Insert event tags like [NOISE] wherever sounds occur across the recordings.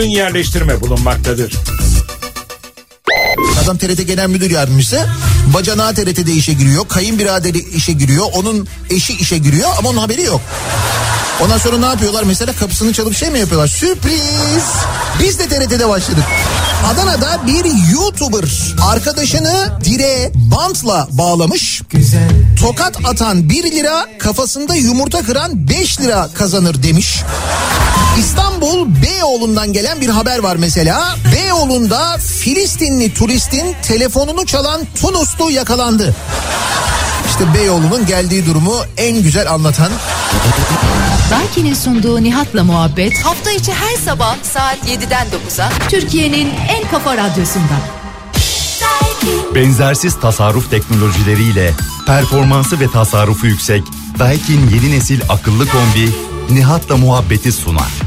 ürün yerleştirme bulunmaktadır. Adam TRT Genel Müdür Yardımcısı. Bacanağı TRT'de işe giriyor. Kayınbiraderi işe giriyor. Onun eşi işe giriyor ama onun haberi yok. Ondan sonra ne yapıyorlar? Mesela kapısını çalıp şey mi yapıyorlar? Sürpriz! Biz de TRT'de başladık. Adana'da bir YouTuber arkadaşını direğe bantla bağlamış. Tokat atan 1 lira kafasında yumurta kıran 5 lira kazanır demiş. İstanbul Beyoğlu'ndan gelen bir haber var mesela. Beyoğlu'nda Filistinli turistin telefonunu çalan Tunuslu yakalandı. İşte Beyoğlu'nun geldiği durumu en güzel anlatan Daiki'nin sunduğu Nihat'la muhabbet Hafta içi her sabah saat 7'den 9'a Türkiye'nin en kafa radyosunda. Benzersiz tasarruf teknolojileriyle performansı ve tasarrufu yüksek Daikin yeni nesil akıllı kombi Nihat'la muhabbeti sunar.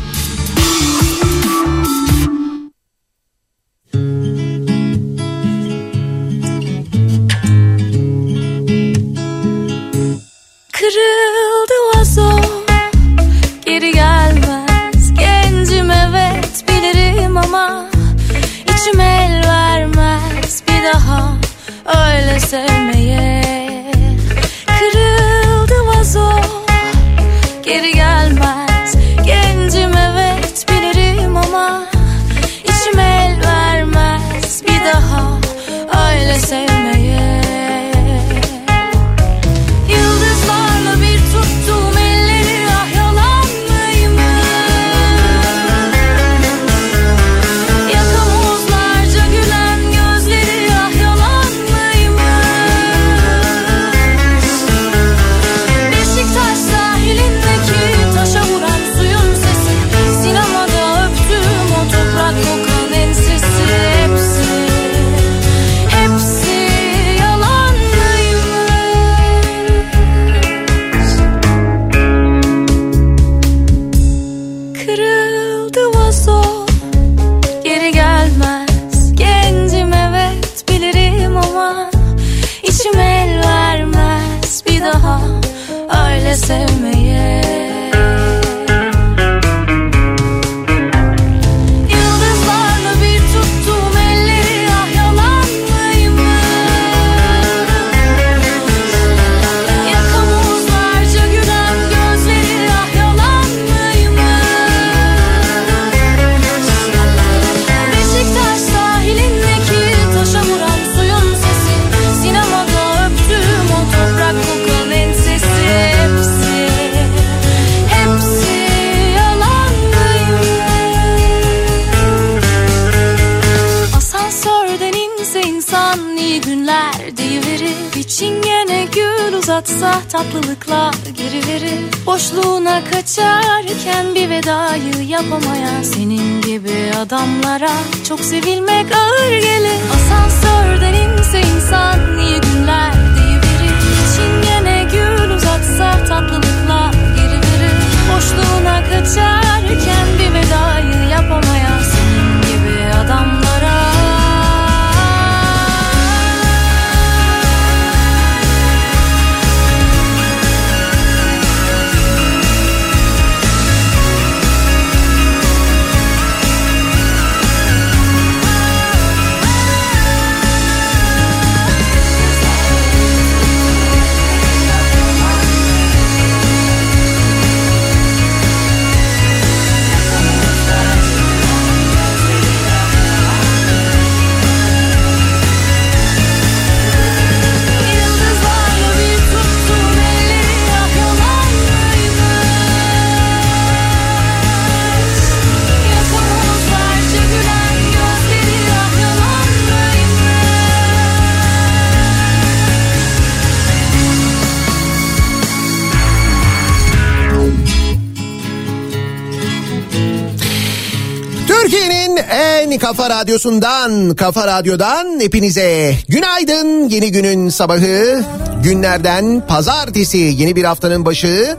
Radyosundan, kafa radyodan hepinize günaydın. Yeni günün sabahı, günlerden pazartesi yeni bir haftanın başı.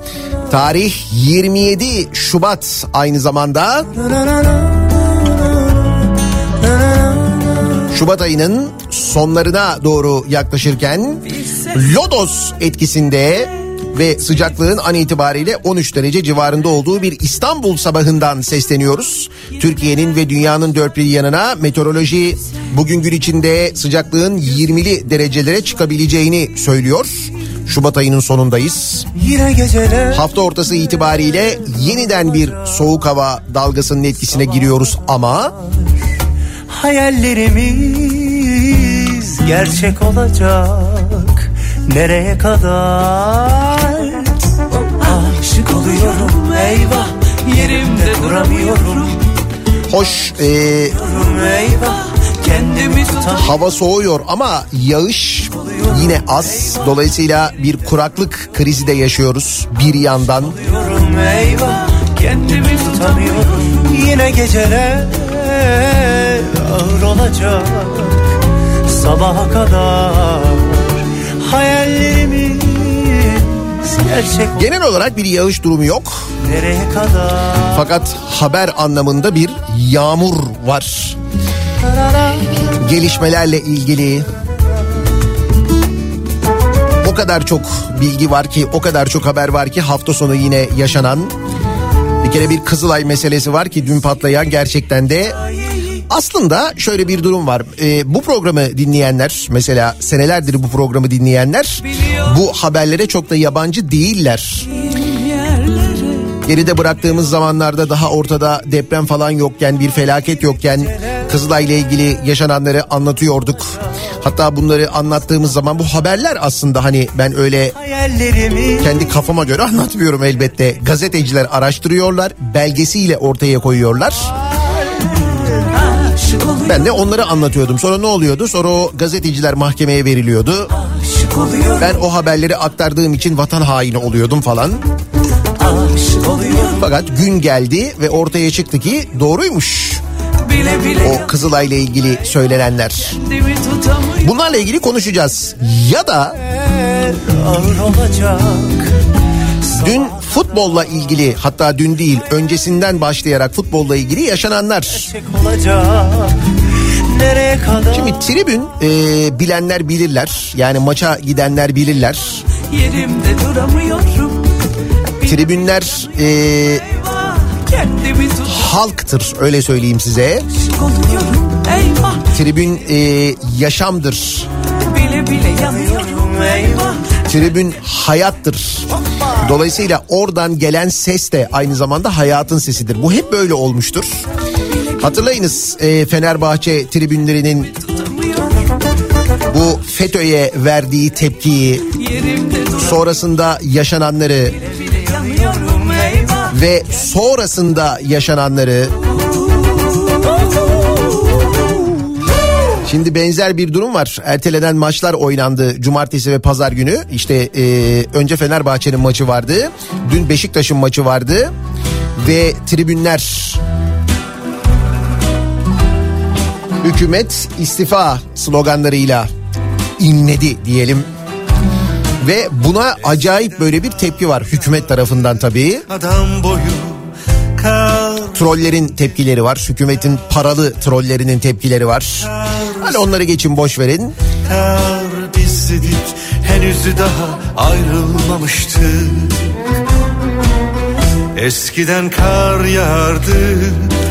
Tarih 27 Şubat aynı zamanda. Şubat ayının sonlarına doğru yaklaşırken Lodos etkisinde ve sıcaklığın an itibariyle 13 derece civarında olduğu bir İstanbul sabahından sesleniyoruz. Türkiye'nin ve dünyanın dört bir yanına meteoroloji bugün gün içinde sıcaklığın 20'li derecelere çıkabileceğini söylüyor. Şubat ayının sonundayız. Hafta ortası itibariyle yeniden bir soğuk hava dalgasının etkisine giriyoruz ama hayallerimiz gerçek olacak. Nereye kadar? Aşık oluyorum eyvah yerimde duramıyorum. hoş e, Eyvah hava soğuyor ama yağış yine az. Dolayısıyla bir kuraklık krizi de yaşıyoruz bir yandan. Eyvah kendimi tutamıyorum. Yine geceler ağır olacak. Sabaha kadar hayallerimiz gerçek Genel olarak bir yağış durumu yok. nereye kadar? Fakat haber anlamında bir yağmur var. Gelişmelerle ilgili o kadar çok bilgi var ki, o kadar çok haber var ki hafta sonu yine yaşanan bir kere bir Kızılay meselesi var ki dün patlayan gerçekten de aslında şöyle bir durum var. Ee, bu programı dinleyenler mesela senelerdir bu programı dinleyenler bu haberlere çok da yabancı değiller. Geride bıraktığımız zamanlarda daha ortada deprem falan yokken bir felaket yokken Kızılay ile ilgili yaşananları anlatıyorduk. Hatta bunları anlattığımız zaman bu haberler aslında hani ben öyle kendi kafama göre [LAUGHS] anlatmıyorum elbette. Gazeteciler araştırıyorlar, belgesiyle ortaya koyuyorlar. Ben de onları anlatıyordum. Sonra ne oluyordu? Sonra o gazeteciler mahkemeye veriliyordu. Ben o haberleri aktardığım için vatan haini oluyordum falan. Fakat gün geldi ve ortaya çıktı ki doğruymuş. Bile bile O Kızılay ile ilgili söylenenler. Bunlarla ilgili konuşacağız. Ya da. Dün futbolla ilgili hatta dün değil öncesinden başlayarak futbolla ilgili yaşananlar. Şimdi tribün e, bilenler bilirler. Yani maça gidenler bilirler. Tribünler e, halktır öyle söyleyeyim size. Tribün e, yaşamdır. bile bile yanıyorum. Eyvah Tribün hayattır. Dolayısıyla oradan gelen ses de aynı zamanda hayatın sesidir. Bu hep böyle olmuştur. Hatırlayınız e, Fenerbahçe tribünlerinin bu FETÖ'ye verdiği tepkiyi, sonrasında yaşananları ve sonrasında yaşananları Şimdi benzer bir durum var. Ertelenen maçlar oynandı cumartesi ve pazar günü. İşte e, önce Fenerbahçe'nin maçı vardı. Dün Beşiktaş'ın maçı vardı. Ve tribünler hükümet istifa sloganlarıyla inledi diyelim. Ve buna acayip böyle bir tepki var hükümet tarafından tabii. Adam boyu. Trollerin tepkileri var. Hükümetin paralı trollerinin tepkileri var. Hani onları geçin boş verin. Bizdik henüz daha ayrılmamıştık Eskiden kar yağardı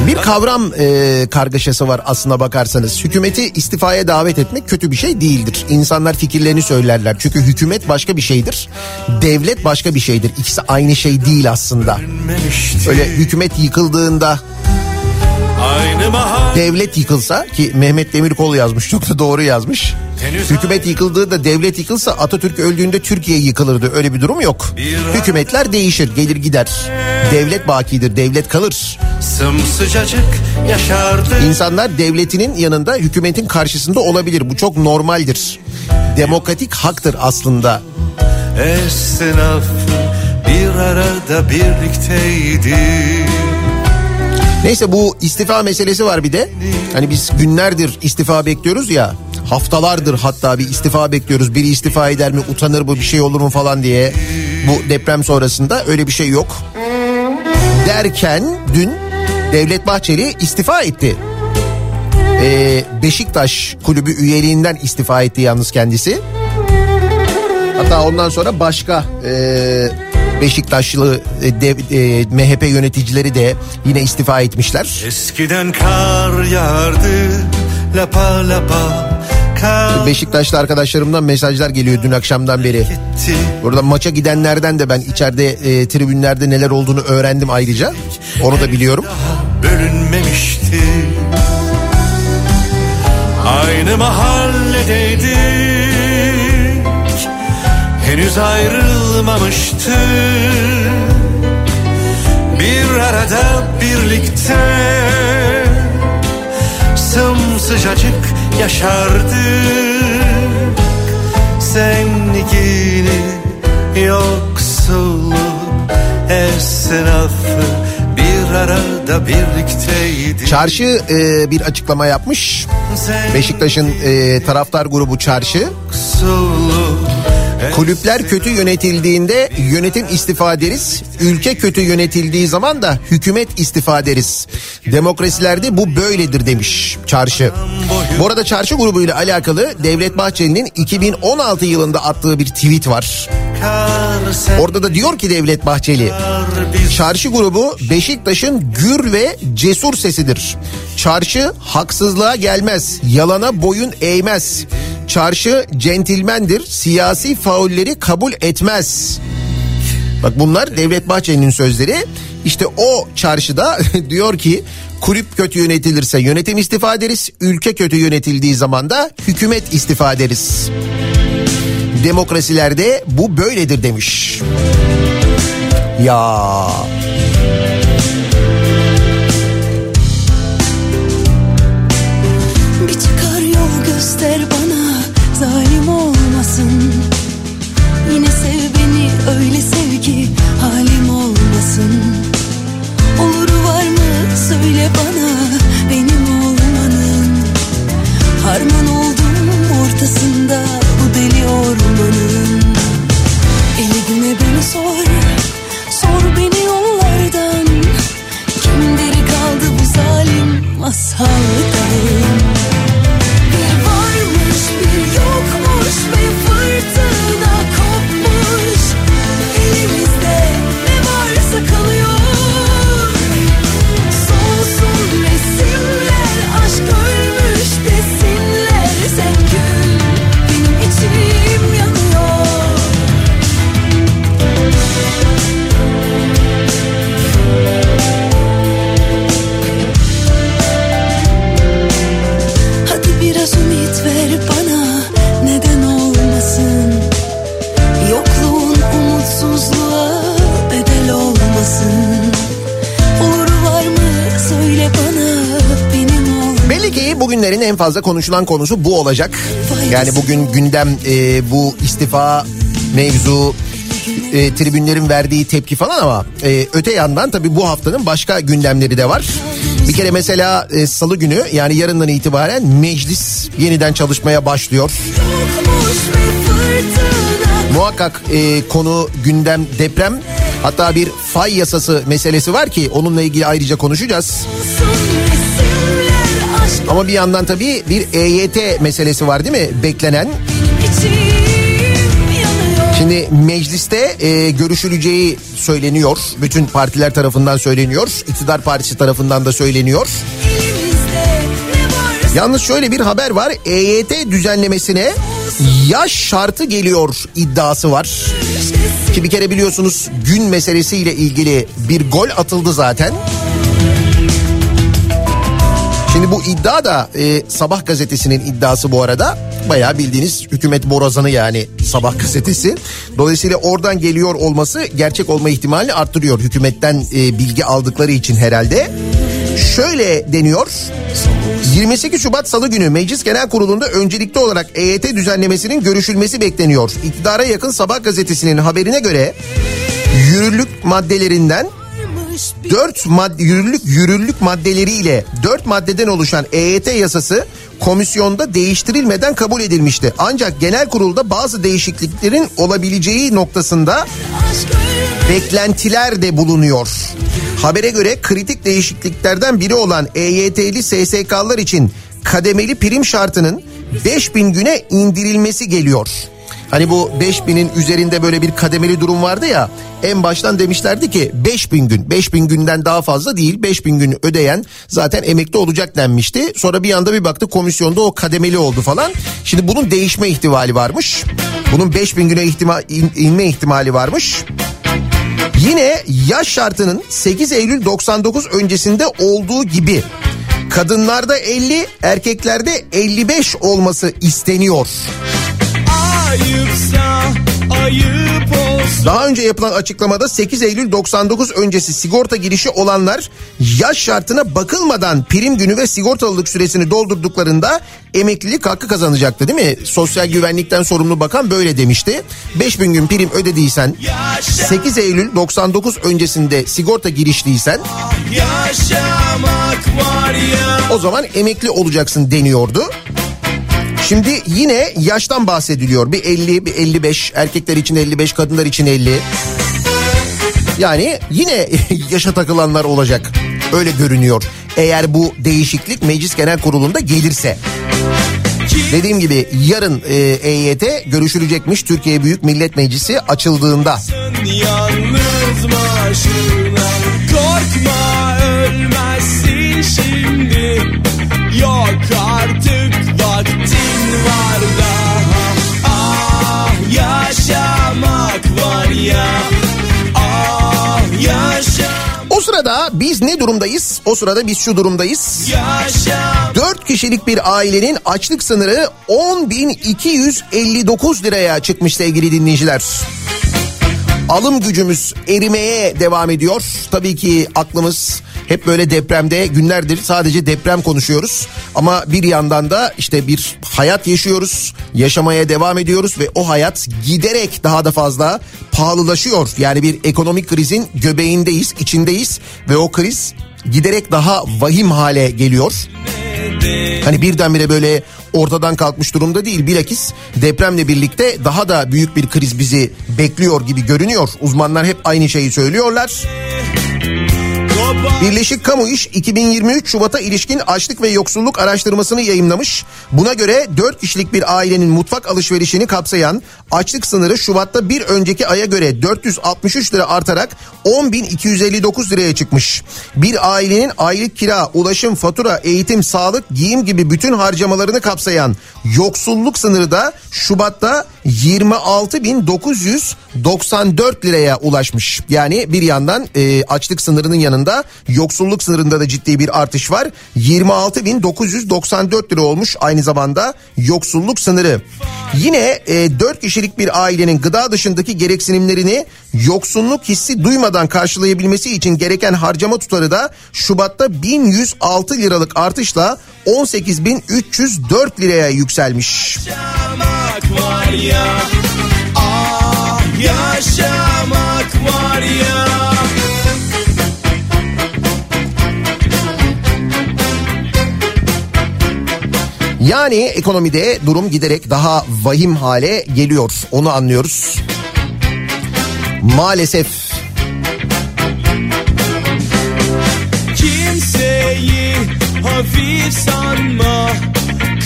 Bir kavram e, kargaşası var aslına bakarsanız. Hükümeti istifaya davet etmek kötü bir şey değildir. İnsanlar fikirlerini söylerler. Çünkü hükümet başka bir şeydir. Devlet başka bir şeydir. İkisi aynı şey değil aslında. Öyle hükümet yıkıldığında devlet yıkılsa ki Mehmet Demirkol yazmış çok da doğru yazmış. Hükümet yıkıldığında devlet yıkılsa Atatürk öldüğünde Türkiye yıkılırdı. Öyle bir durum yok. Hükümetler değişir, gelir gider. Devlet bakidir, devlet kalır. Sımsıcacık yaşardı İnsanlar devletinin yanında hükümetin karşısında olabilir. Bu çok normaldir. Demokratik haktır aslında. Esnaf bir arada birlikteydi Neyse bu istifa meselesi var bir de. Hani biz günlerdir istifa bekliyoruz ya. Haftalardır hatta bir istifa bekliyoruz. Biri istifa eder mi, utanır mı, bir şey olur mu falan diye. Bu deprem sonrasında öyle bir şey yok. Derken dün Devlet Bahçeli istifa etti. Ee, Beşiktaş kulübü üyeliğinden istifa etti yalnız kendisi. Hatta ondan sonra başka e, Beşiktaşlı e, dev, e, MHP yöneticileri de yine istifa etmişler. Eskiden kar yağardı lapa lapa Beşiktaşlı arkadaşlarımdan mesajlar geliyor dün akşamdan beri. Burada maça gidenlerden de ben içeride e, tribünlerde neler olduğunu öğrendim ayrıca. Onu da biliyorum. bölünmemişti Aynı mahalledeydik Henüz ayrılmamıştık Bir arada birlikte Sımsıcacık yaşardık Zengini yoksulu esnafı bir arada birlikteydi. Çarşı e, bir açıklama yapmış. Beşiktaş'ın e, taraftar grubu Çarşı. Yoksulu Kulüpler kötü yönetildiğinde yönetim istifa deriz. Ülke kötü yönetildiği zaman da hükümet istifa deriz. Demokrasilerde bu böyledir demiş Çarşı. Bu arada Çarşı grubuyla alakalı Devlet Bahçeli'nin 2016 yılında attığı bir tweet var. Orada da diyor ki Devlet Bahçeli Çarşı grubu Beşiktaş'ın gür ve cesur sesidir. Çarşı haksızlığa gelmez, yalana boyun eğmez. Çarşı centilmendir, siyasi faulleri kabul etmez. Bak bunlar Devlet Bahçeli'nin sözleri. İşte o çarşıda [LAUGHS] diyor ki kulüp kötü yönetilirse yönetim istifa ederiz. Ülke kötü yönetildiği zaman da hükümet istifa ederiz. Demokrasilerde bu böyledir demiş. Ya 疼 en fazla konuşulan konusu bu olacak. Yani bugün gündem e, bu istifa mevzu e, tribünlerin verdiği tepki falan ama e, öte yandan tabii bu haftanın başka gündemleri de var. Bir kere mesela e, salı günü yani yarından itibaren meclis yeniden çalışmaya başlıyor. Muhakkak e, konu gündem deprem hatta bir fay yasası meselesi var ki onunla ilgili ayrıca konuşacağız. Aşk Ama bir yandan tabii bir EYT meselesi var değil mi beklenen? Şimdi mecliste e, görüşüleceği söyleniyor. Bütün partiler tarafından söyleniyor. İktidar partisi tarafından da söyleniyor. Yalnız şöyle bir haber var. EYT düzenlemesine yaş şartı geliyor iddiası var. Ki bir kere biliyorsunuz gün meselesiyle ilgili bir gol atıldı zaten. Şimdi bu iddia da e, Sabah gazetesinin iddiası bu arada. Bayağı bildiğiniz hükümet borazanı yani Sabah gazetesi. Dolayısıyla oradan geliyor olması gerçek olma ihtimalini arttırıyor. Hükümetten e, bilgi aldıkları için herhalde. Şöyle deniyor. 28 Şubat Salı günü Meclis Genel Kurulu'nda öncelikli olarak EYT düzenlemesinin görüşülmesi bekleniyor. İktidara yakın Sabah gazetesinin haberine göre yürürlük maddelerinden 4 madde yürürlük yürürlük maddeleriyle 4 maddeden oluşan EYT yasası komisyonda değiştirilmeden kabul edilmişti. Ancak genel kurulda bazı değişikliklerin olabileceği noktasında beklentiler de bulunuyor. Habere göre kritik değişikliklerden biri olan EYT'li SSK'lar için kademeli prim şartının 5000 güne indirilmesi geliyor. Hani bu 5000'in üzerinde böyle bir kademeli durum vardı ya. En baştan demişlerdi ki 5000 gün 5000 günden daha fazla değil 5000 gün ödeyen zaten emekli olacak denmişti. Sonra bir anda bir baktı komisyonda o kademeli oldu falan. Şimdi bunun değişme ihtimali varmış. Bunun 5000 güne ihtima, in, inme ihtimali varmış. Yine yaş şartının 8 Eylül 99 öncesinde olduğu gibi kadınlarda 50 erkeklerde 55 olması isteniyor. Daha önce yapılan açıklamada 8 Eylül 99 öncesi sigorta girişi olanlar yaş şartına bakılmadan prim günü ve sigortalılık süresini doldurduklarında emeklilik hakkı kazanacaktı değil mi? Sosyal güvenlikten sorumlu bakan böyle demişti. 5000 gün prim ödediysen 8 Eylül 99 öncesinde sigorta girişliysen o zaman emekli olacaksın deniyordu. Şimdi yine yaştan bahsediliyor. Bir 50, bir 55, erkekler için 55, kadınlar için 50. Yani yine [LAUGHS] yaşa takılanlar olacak. Öyle görünüyor. Eğer bu değişiklik Meclis Genel Kurulu'nda gelirse. Dediğim gibi yarın e, EYT görüşülecekmiş Türkiye Büyük Millet Meclisi açıldığında. Yalnız başına korkma O sırada biz ne durumdayız? O sırada biz şu durumdayız. yaşa 4 kişilik bir ailenin açlık sınırı 10.259 liraya çıkmış sevgili dinleyiciler. Alım gücümüz erimeye devam ediyor. Tabii ki aklımız hep böyle depremde günlerdir sadece deprem konuşuyoruz. Ama bir yandan da işte bir hayat yaşıyoruz. Yaşamaya devam ediyoruz ve o hayat giderek daha da fazla pahalılaşıyor. Yani bir ekonomik krizin göbeğindeyiz, içindeyiz ve o kriz giderek daha vahim hale geliyor. Hani birdenbire böyle ortadan kalkmış durumda değil. Bilakis depremle birlikte daha da büyük bir kriz bizi bekliyor gibi görünüyor. Uzmanlar hep aynı şeyi söylüyorlar. Birleşik Kamu İş 2023 Şubat'a ilişkin açlık ve yoksulluk araştırmasını yayımlamış. Buna göre 4 kişilik bir ailenin mutfak alışverişini kapsayan açlık sınırı Şubat'ta bir önceki aya göre 463 lira artarak 10.259 liraya çıkmış. Bir ailenin aylık kira, ulaşım, fatura, eğitim, sağlık, giyim gibi bütün harcamalarını kapsayan yoksulluk sınırı da Şubat'ta 26.994 liraya ulaşmış. Yani bir yandan e, açlık sınırının yanında yoksulluk sınırında da ciddi bir artış var. 26.994 lira olmuş aynı zamanda yoksulluk sınırı. Yine e, 4 kişilik bir ailenin gıda dışındaki gereksinimlerini yoksulluk hissi duymadan karşılayabilmesi için gereken harcama tutarı da Şubat'ta 1106 liralık artışla 18.304 liraya yükselmiş. Yaşamak var ya Ah yaşamak var ya Yani ekonomide durum giderek daha vahim hale geliyor. Onu anlıyoruz. Maalesef Kimseyi hafif sanma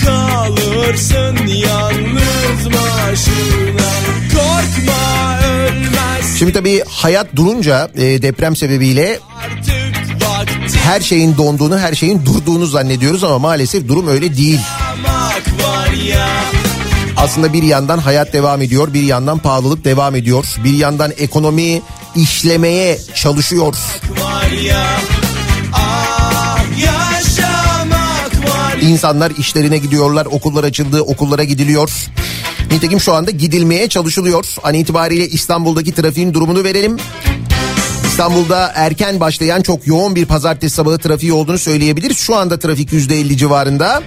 Kalırsın yalnız başına Korkma ölmez Şimdi tabii hayat durunca e, deprem sebebiyle artık her şeyin donduğunu, her şeyin durduğunu zannediyoruz ama maalesef durum öyle değil. Aslında bir yandan hayat devam ediyor, bir yandan pahalılık devam ediyor, bir yandan ekonomi işlemeye çalışıyor. İnsanlar işlerine gidiyorlar, okullar açıldı, okullara gidiliyor. Nitekim şu anda gidilmeye çalışılıyor. An itibariyle İstanbul'daki trafiğin durumunu verelim. İstanbul'da erken başlayan çok yoğun bir pazartesi sabahı trafiği olduğunu söyleyebiliriz. Şu anda trafik %50 civarında.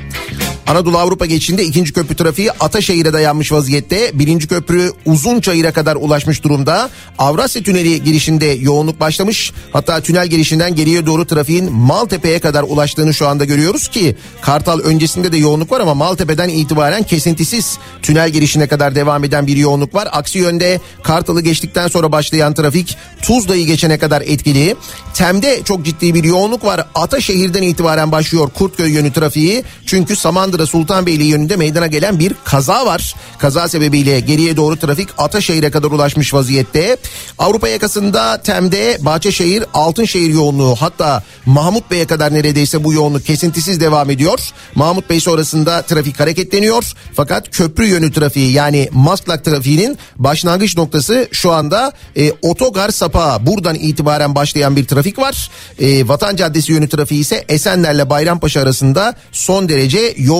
Anadolu Avrupa geçişinde ikinci köprü trafiği Ataşehir'e dayanmış vaziyette. Birinci köprü Uzunçayır'a kadar ulaşmış durumda. Avrasya Tüneli girişinde yoğunluk başlamış. Hatta tünel girişinden geriye doğru trafiğin Maltepe'ye kadar ulaştığını şu anda görüyoruz ki Kartal öncesinde de yoğunluk var ama Maltepe'den itibaren kesintisiz tünel girişine kadar devam eden bir yoğunluk var. Aksi yönde Kartal'ı geçtikten sonra başlayan trafik Tuzla'yı geçene kadar etkili. Tem'de çok ciddi bir yoğunluk var. Ataşehir'den itibaren başlıyor Kurtköy yönü trafiği. Çünkü Samandıra sıra Sultanbeyli yönünde meydana gelen bir kaza var. Kaza sebebiyle geriye doğru trafik Ataşehir'e kadar ulaşmış vaziyette. Avrupa yakasında Tem'de Bahçeşehir Altınşehir yoğunluğu hatta Mahmut Bey'e kadar neredeyse bu yoğunluk kesintisiz devam ediyor. Mahmut Bey sonrasında trafik hareketleniyor. Fakat köprü yönü trafiği yani Maslak trafiğinin başlangıç noktası şu anda e, otogar sapağı. Buradan itibaren başlayan bir trafik var. E, Vatan Caddesi yönü trafiği ise Esenler'le Bayrampaşa arasında son derece yoğun.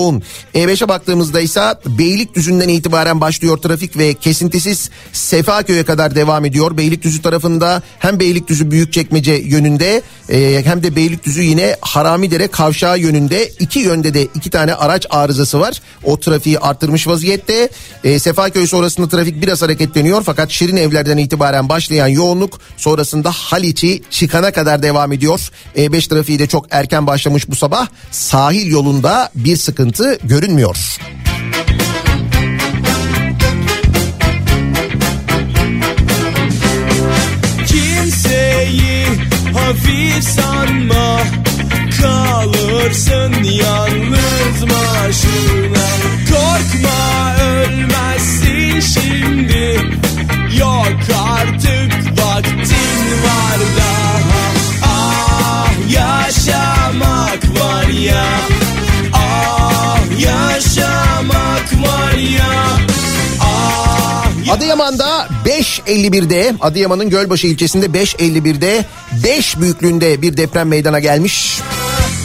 E5'e baktığımızda ise Beylikdüzü'nden itibaren başlıyor trafik ve kesintisiz Sefaköy'e kadar devam ediyor. Beylikdüzü tarafında hem Beylikdüzü Büyükçekmece yönünde e, hem de Beylikdüzü yine Haramidere kavşağı yönünde iki yönde de iki tane araç arızası var. O trafiği arttırmış vaziyette. E, Sefaköy sonrasında trafik biraz hareketleniyor fakat Şirin evlerden itibaren başlayan yoğunluk sonrasında Haliç'i çıkana kadar devam ediyor. E5 trafiği de çok erken başlamış bu sabah. Sahil yolunda bir sıkıntı görünmüyor. Kimseyi hafif sanma Kalırsın yalnız başına. Korkma ölmezsin şimdi. Yok artık vaktin var daha. Ah yaşamak var ya. Ah yaşamak var ya. Ah Adıyaman'da 5.51'de Adıyaman'ın Gölbaşı ilçesinde 5.51'de 5 büyüklüğünde bir deprem meydana gelmiş.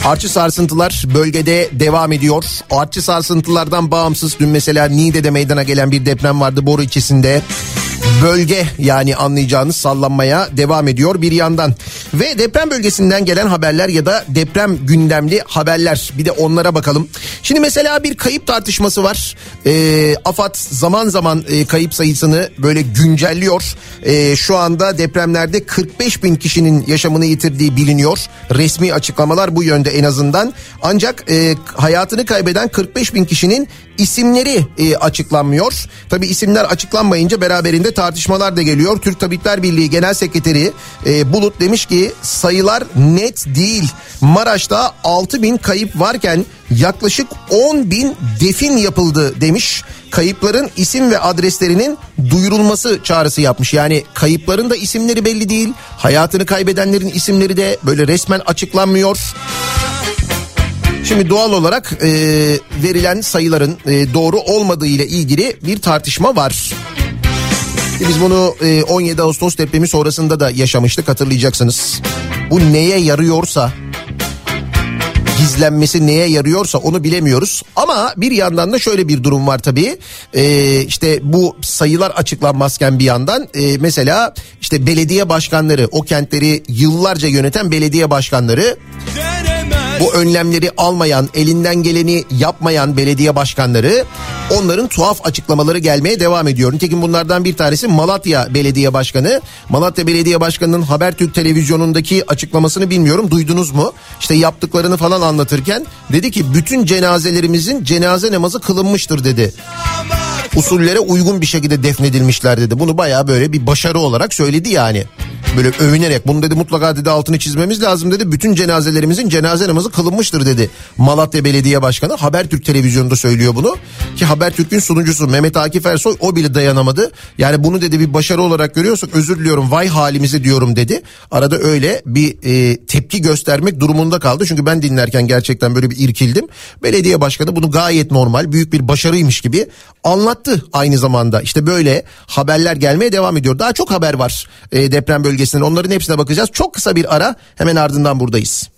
Artçı sarsıntılar bölgede devam ediyor. Artçı sarsıntılardan bağımsız dün mesela Niğde'de meydana gelen bir deprem vardı Boru ilçesinde. Bölge yani anlayacağınız sallanmaya devam ediyor bir yandan. Ve deprem bölgesinden gelen haberler ya da deprem gündemli haberler bir de onlara bakalım. Şimdi mesela bir kayıp tartışması var. Ee, AFAD zaman zaman e, kayıp sayısını böyle güncelliyor. Ee, şu anda depremlerde 45 bin kişinin yaşamını yitirdiği biliniyor. Resmi açıklamalar bu yönde en azından. Ancak e, hayatını kaybeden 45 bin kişinin isimleri e, açıklanmıyor. Tabi isimler açıklanmayınca beraberinde tartışmalar da geliyor. Türk Tabipler Birliği Genel Sekreteri e, Bulut demiş ki sayılar net değil. Maraş'ta 6 bin kayıp varken yaklaşık 10 bin defin yapıldı demiş. Kayıpların isim ve adreslerinin duyurulması çağrısı yapmış. Yani kayıpların da isimleri belli değil. Hayatını kaybedenlerin isimleri de böyle resmen açıklanmıyor. Şimdi doğal olarak e, verilen sayıların e, doğru olmadığı ile ilgili bir tartışma var. Biz bunu e, 17 Ağustos depremi sonrasında da yaşamıştık hatırlayacaksınız. Bu neye yarıyorsa gizlenmesi neye yarıyorsa onu bilemiyoruz. Ama bir yandan da şöyle bir durum var tabii. Ee, işte bu sayılar açıklanmazken bir yandan e, mesela işte belediye başkanları o kentleri yıllarca yöneten belediye başkanları bu önlemleri almayan, elinden geleni yapmayan belediye başkanları onların tuhaf açıklamaları gelmeye devam ediyor. Nitekim bunlardan bir tanesi Malatya Belediye Başkanı. Malatya Belediye Başkanı'nın Habertürk televizyonundaki açıklamasını bilmiyorum duydunuz mu? İşte yaptıklarını falan anlatırken dedi ki bütün cenazelerimizin cenaze namazı kılınmıştır dedi. Usullere uygun bir şekilde defnedilmişler dedi. Bunu bayağı böyle bir başarı olarak söyledi yani. Böyle övünerek bunu dedi mutlaka dedi altını çizmemiz lazım dedi. Bütün cenazelerimizin cenaze namazı kılınmıştır dedi. Malatya Belediye Başkanı Habertürk televizyonunda söylüyor bunu. Ki Habertürk'ün sunucusu Mehmet Akif Ersoy o bile dayanamadı. Yani bunu dedi bir başarı olarak görüyorsak özür diliyorum vay halimizi diyorum dedi. Arada öyle bir e, tepki göstermek durumunda kaldı. Çünkü ben dinlerken gerçekten böyle bir irkildim. Belediye başkanı bunu gayet normal büyük bir başarıymış gibi anlattı aynı zamanda. İşte böyle haberler gelmeye devam ediyor. Daha çok haber var e, deprem bölgesinden onların hepsine bakacağız. Çok kısa bir ara hemen ardından buradayız.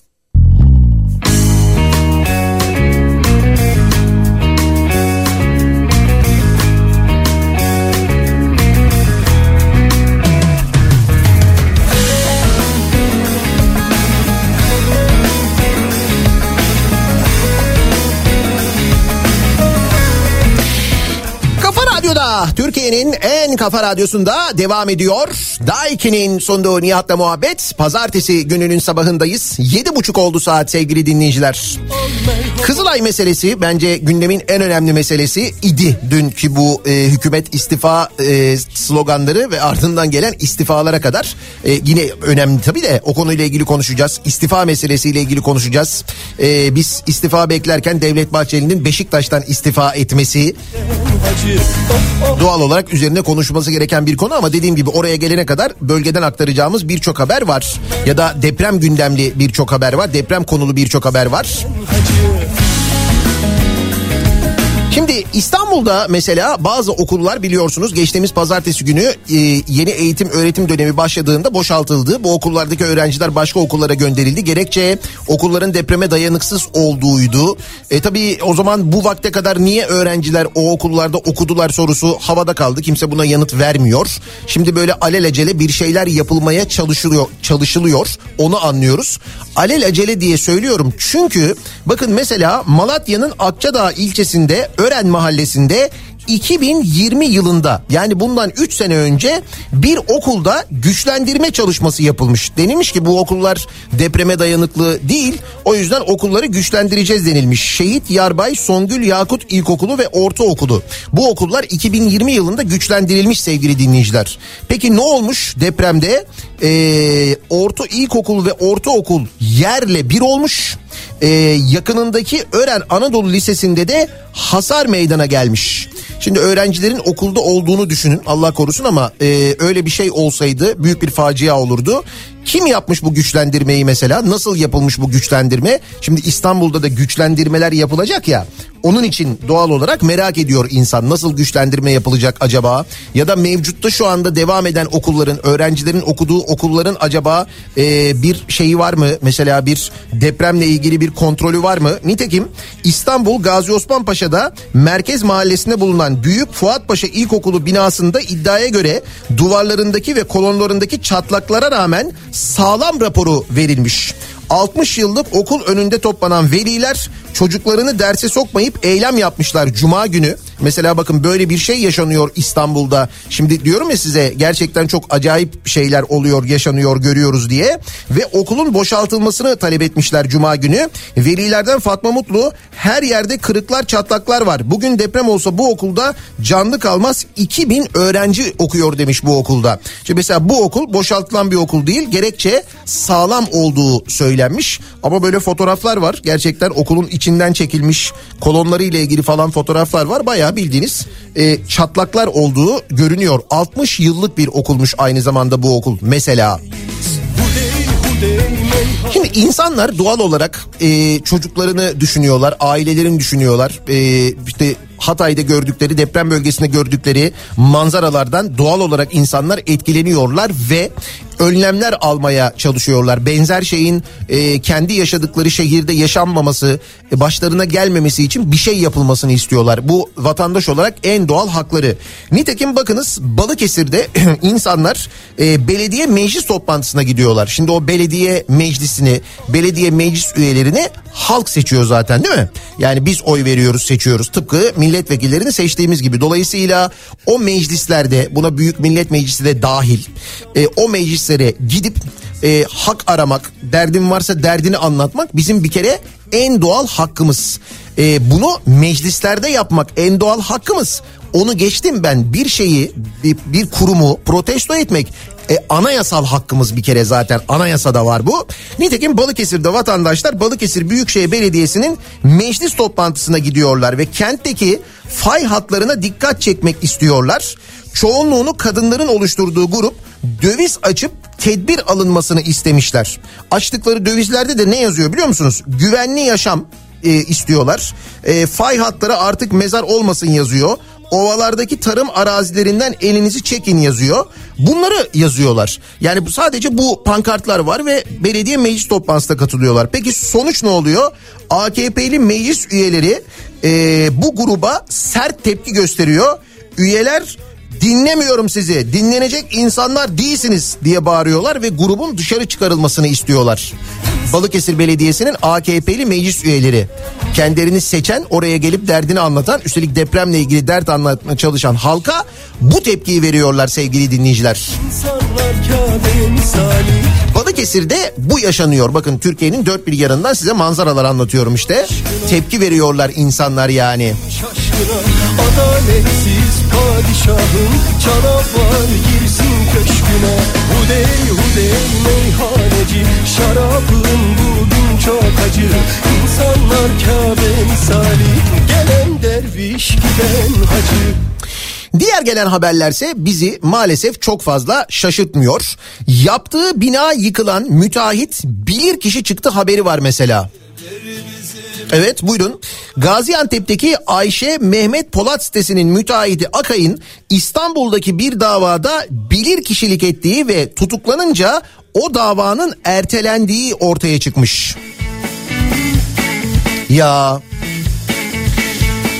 Radyo'da Türkiye'nin en kafa radyosunda devam ediyor. Daiki'nin sunduğu Nihat'la muhabbet. Pazartesi gününün sabahındayız. Yedi buçuk oldu saat sevgili dinleyiciler. Kızılay meselesi bence gündemin en önemli meselesi idi. Dünkü bu e, hükümet istifa e, sloganları ve ardından gelen istifalara kadar e, yine önemli tabii de o konuyla ilgili konuşacağız. İstifa meselesiyle ilgili konuşacağız. E, biz istifa beklerken Devlet Bahçeli'nin Beşiktaş'tan istifa etmesi doğal olarak üzerine konuşulması gereken bir konu ama dediğim gibi oraya gelene kadar bölgeden aktaracağımız birçok haber var. Ya da deprem gündemli birçok haber var. Deprem konulu birçok haber var. Şimdi İstanbul'da mesela bazı okullar biliyorsunuz geçtiğimiz pazartesi günü e, yeni eğitim öğretim dönemi başladığında boşaltıldı. Bu okullardaki öğrenciler başka okullara gönderildi. Gerekçe okulların depreme dayanıksız olduğuydu. E tabii o zaman bu vakte kadar niye öğrenciler o okullarda okudular sorusu havada kaldı. Kimse buna yanıt vermiyor. Şimdi böyle alelacele bir şeyler yapılmaya çalışılıyor, çalışılıyor. Onu anlıyoruz. Alelacele diye söylüyorum çünkü bakın mesela Malatya'nın Akçadağ ilçesinde Ören mahallesinde 2020 yılında yani bundan 3 sene önce bir okulda güçlendirme çalışması yapılmış. Denilmiş ki bu okullar depreme dayanıklı değil. O yüzden okulları güçlendireceğiz denilmiş. Şehit Yarbay Songül Yakut İlkokulu ve Ortaokulu. Bu okullar 2020 yılında güçlendirilmiş sevgili dinleyiciler. Peki ne olmuş depremde? Ee, orta ilkokul ve ortaokul yerle bir olmuş. Ee, yakınındaki Ören Anadolu Lisesi'nde de hasar meydana gelmiş. Şimdi öğrencilerin okulda olduğunu düşünün Allah korusun ama e, öyle bir şey olsaydı büyük bir facia olurdu. Kim yapmış bu güçlendirmeyi mesela? Nasıl yapılmış bu güçlendirme? Şimdi İstanbul'da da güçlendirmeler yapılacak ya. Onun için doğal olarak merak ediyor insan nasıl güçlendirme yapılacak acaba? Ya da mevcutta şu anda devam eden okulların, öğrencilerin okuduğu okulların acaba e, bir şeyi var mı? Mesela bir depremle ilgili bir kontrolü var mı? Nitekim İstanbul Gazi Osman Paşa'da merkez mahallesinde bulunan Büyük Fuat Paşa İlkokulu binasında iddiaya göre duvarlarındaki ve kolonlarındaki çatlaklara rağmen sağlam raporu verilmiş. 60 yıllık okul önünde toplanan veliler çocuklarını derse sokmayıp eylem yapmışlar cuma günü. Mesela bakın böyle bir şey yaşanıyor İstanbul'da. Şimdi diyorum ya size gerçekten çok acayip şeyler oluyor, yaşanıyor, görüyoruz diye. Ve okulun boşaltılmasını talep etmişler cuma günü. Velilerden Fatma Mutlu her yerde kırıklar çatlaklar var. Bugün deprem olsa bu okulda canlı kalmaz 2000 öğrenci okuyor demiş bu okulda. Şimdi mesela bu okul boşaltılan bir okul değil. Gerekçe sağlam olduğu söylenmiş. Ama böyle fotoğraflar var. Gerçekten okulun içinden çekilmiş kolonları ile ilgili falan fotoğraflar var. Bayağı bildiğiniz e, çatlaklar olduğu görünüyor. 60 yıllık bir okulmuş aynı zamanda bu okul mesela. Şimdi insanlar doğal olarak e, çocuklarını düşünüyorlar, ailelerini düşünüyorlar. E, işte Hatay'da gördükleri, deprem bölgesinde gördükleri manzaralardan doğal olarak insanlar etkileniyorlar ve önlemler almaya çalışıyorlar. Benzer şeyin e, kendi yaşadıkları şehirde yaşanmaması, e, başlarına gelmemesi için bir şey yapılmasını istiyorlar. Bu vatandaş olarak en doğal hakları. Nitekim bakınız Balıkesir'de [CLEARS THROAT] insanlar e, belediye meclis toplantısına gidiyorlar. Şimdi o belediye meclisini, belediye meclis üyelerini halk seçiyor zaten değil mi? Yani biz oy veriyoruz, seçiyoruz. Tıpkı milletvekillerini seçtiğimiz gibi. Dolayısıyla o meclislerde buna büyük millet meclisi de dahil e, o meclislere gidip e, hak aramak, derdin varsa derdini anlatmak bizim bir kere en doğal hakkımız. E, bunu meclislerde yapmak en doğal hakkımız. Onu geçtim ben bir şeyi bir, bir kurumu protesto etmek e, anayasal hakkımız bir kere zaten anayasada var bu. Nitekim Balıkesir'de vatandaşlar Balıkesir Büyükşehir Belediyesi'nin meclis toplantısına gidiyorlar ve kentteki fay hatlarına dikkat çekmek istiyorlar. Çoğunluğunu kadınların oluşturduğu grup döviz açıp tedbir alınmasını istemişler. Açtıkları dövizlerde de ne yazıyor biliyor musunuz? Güvenli yaşam e, istiyorlar. E, fay hatları artık mezar olmasın yazıyor. Ovalardaki tarım arazilerinden elinizi çekin yazıyor. Bunları yazıyorlar. Yani sadece bu pankartlar var ve belediye meclis toplantısına katılıyorlar. Peki sonuç ne oluyor? AKP'li meclis üyeleri e, bu gruba sert tepki gösteriyor. Üyeler dinlemiyorum sizi dinlenecek insanlar değilsiniz diye bağırıyorlar ve grubun dışarı çıkarılmasını istiyorlar. Balıkesir Belediyesi'nin AKP'li meclis üyeleri kendilerini seçen oraya gelip derdini anlatan üstelik depremle ilgili dert anlatmaya çalışan halka bu tepkiyi veriyorlar sevgili dinleyiciler. Balıkesir'de bu yaşanıyor. Bakın Türkiye'nin dört bir yanından size manzaralar anlatıyorum işte. Tepki veriyorlar insanlar yani. şaşkına Adaletsiz padişahım Canavar girsin köşküne Hudey hudey meyhaneci Şarabın bugün çok acı İnsanlar Kabe misali Gelen derviş giden hacı Diğer gelen haberlerse bizi maalesef çok fazla şaşırtmıyor. Yaptığı bina yıkılan müteahhit bilir kişi çıktı haberi var mesela. Evet buyurun. Gaziantep'teki Ayşe Mehmet Polat sitesinin müteahhiti Akay'ın İstanbul'daki bir davada bilir kişilik ettiği ve tutuklanınca o davanın ertelendiği ortaya çıkmış. Ya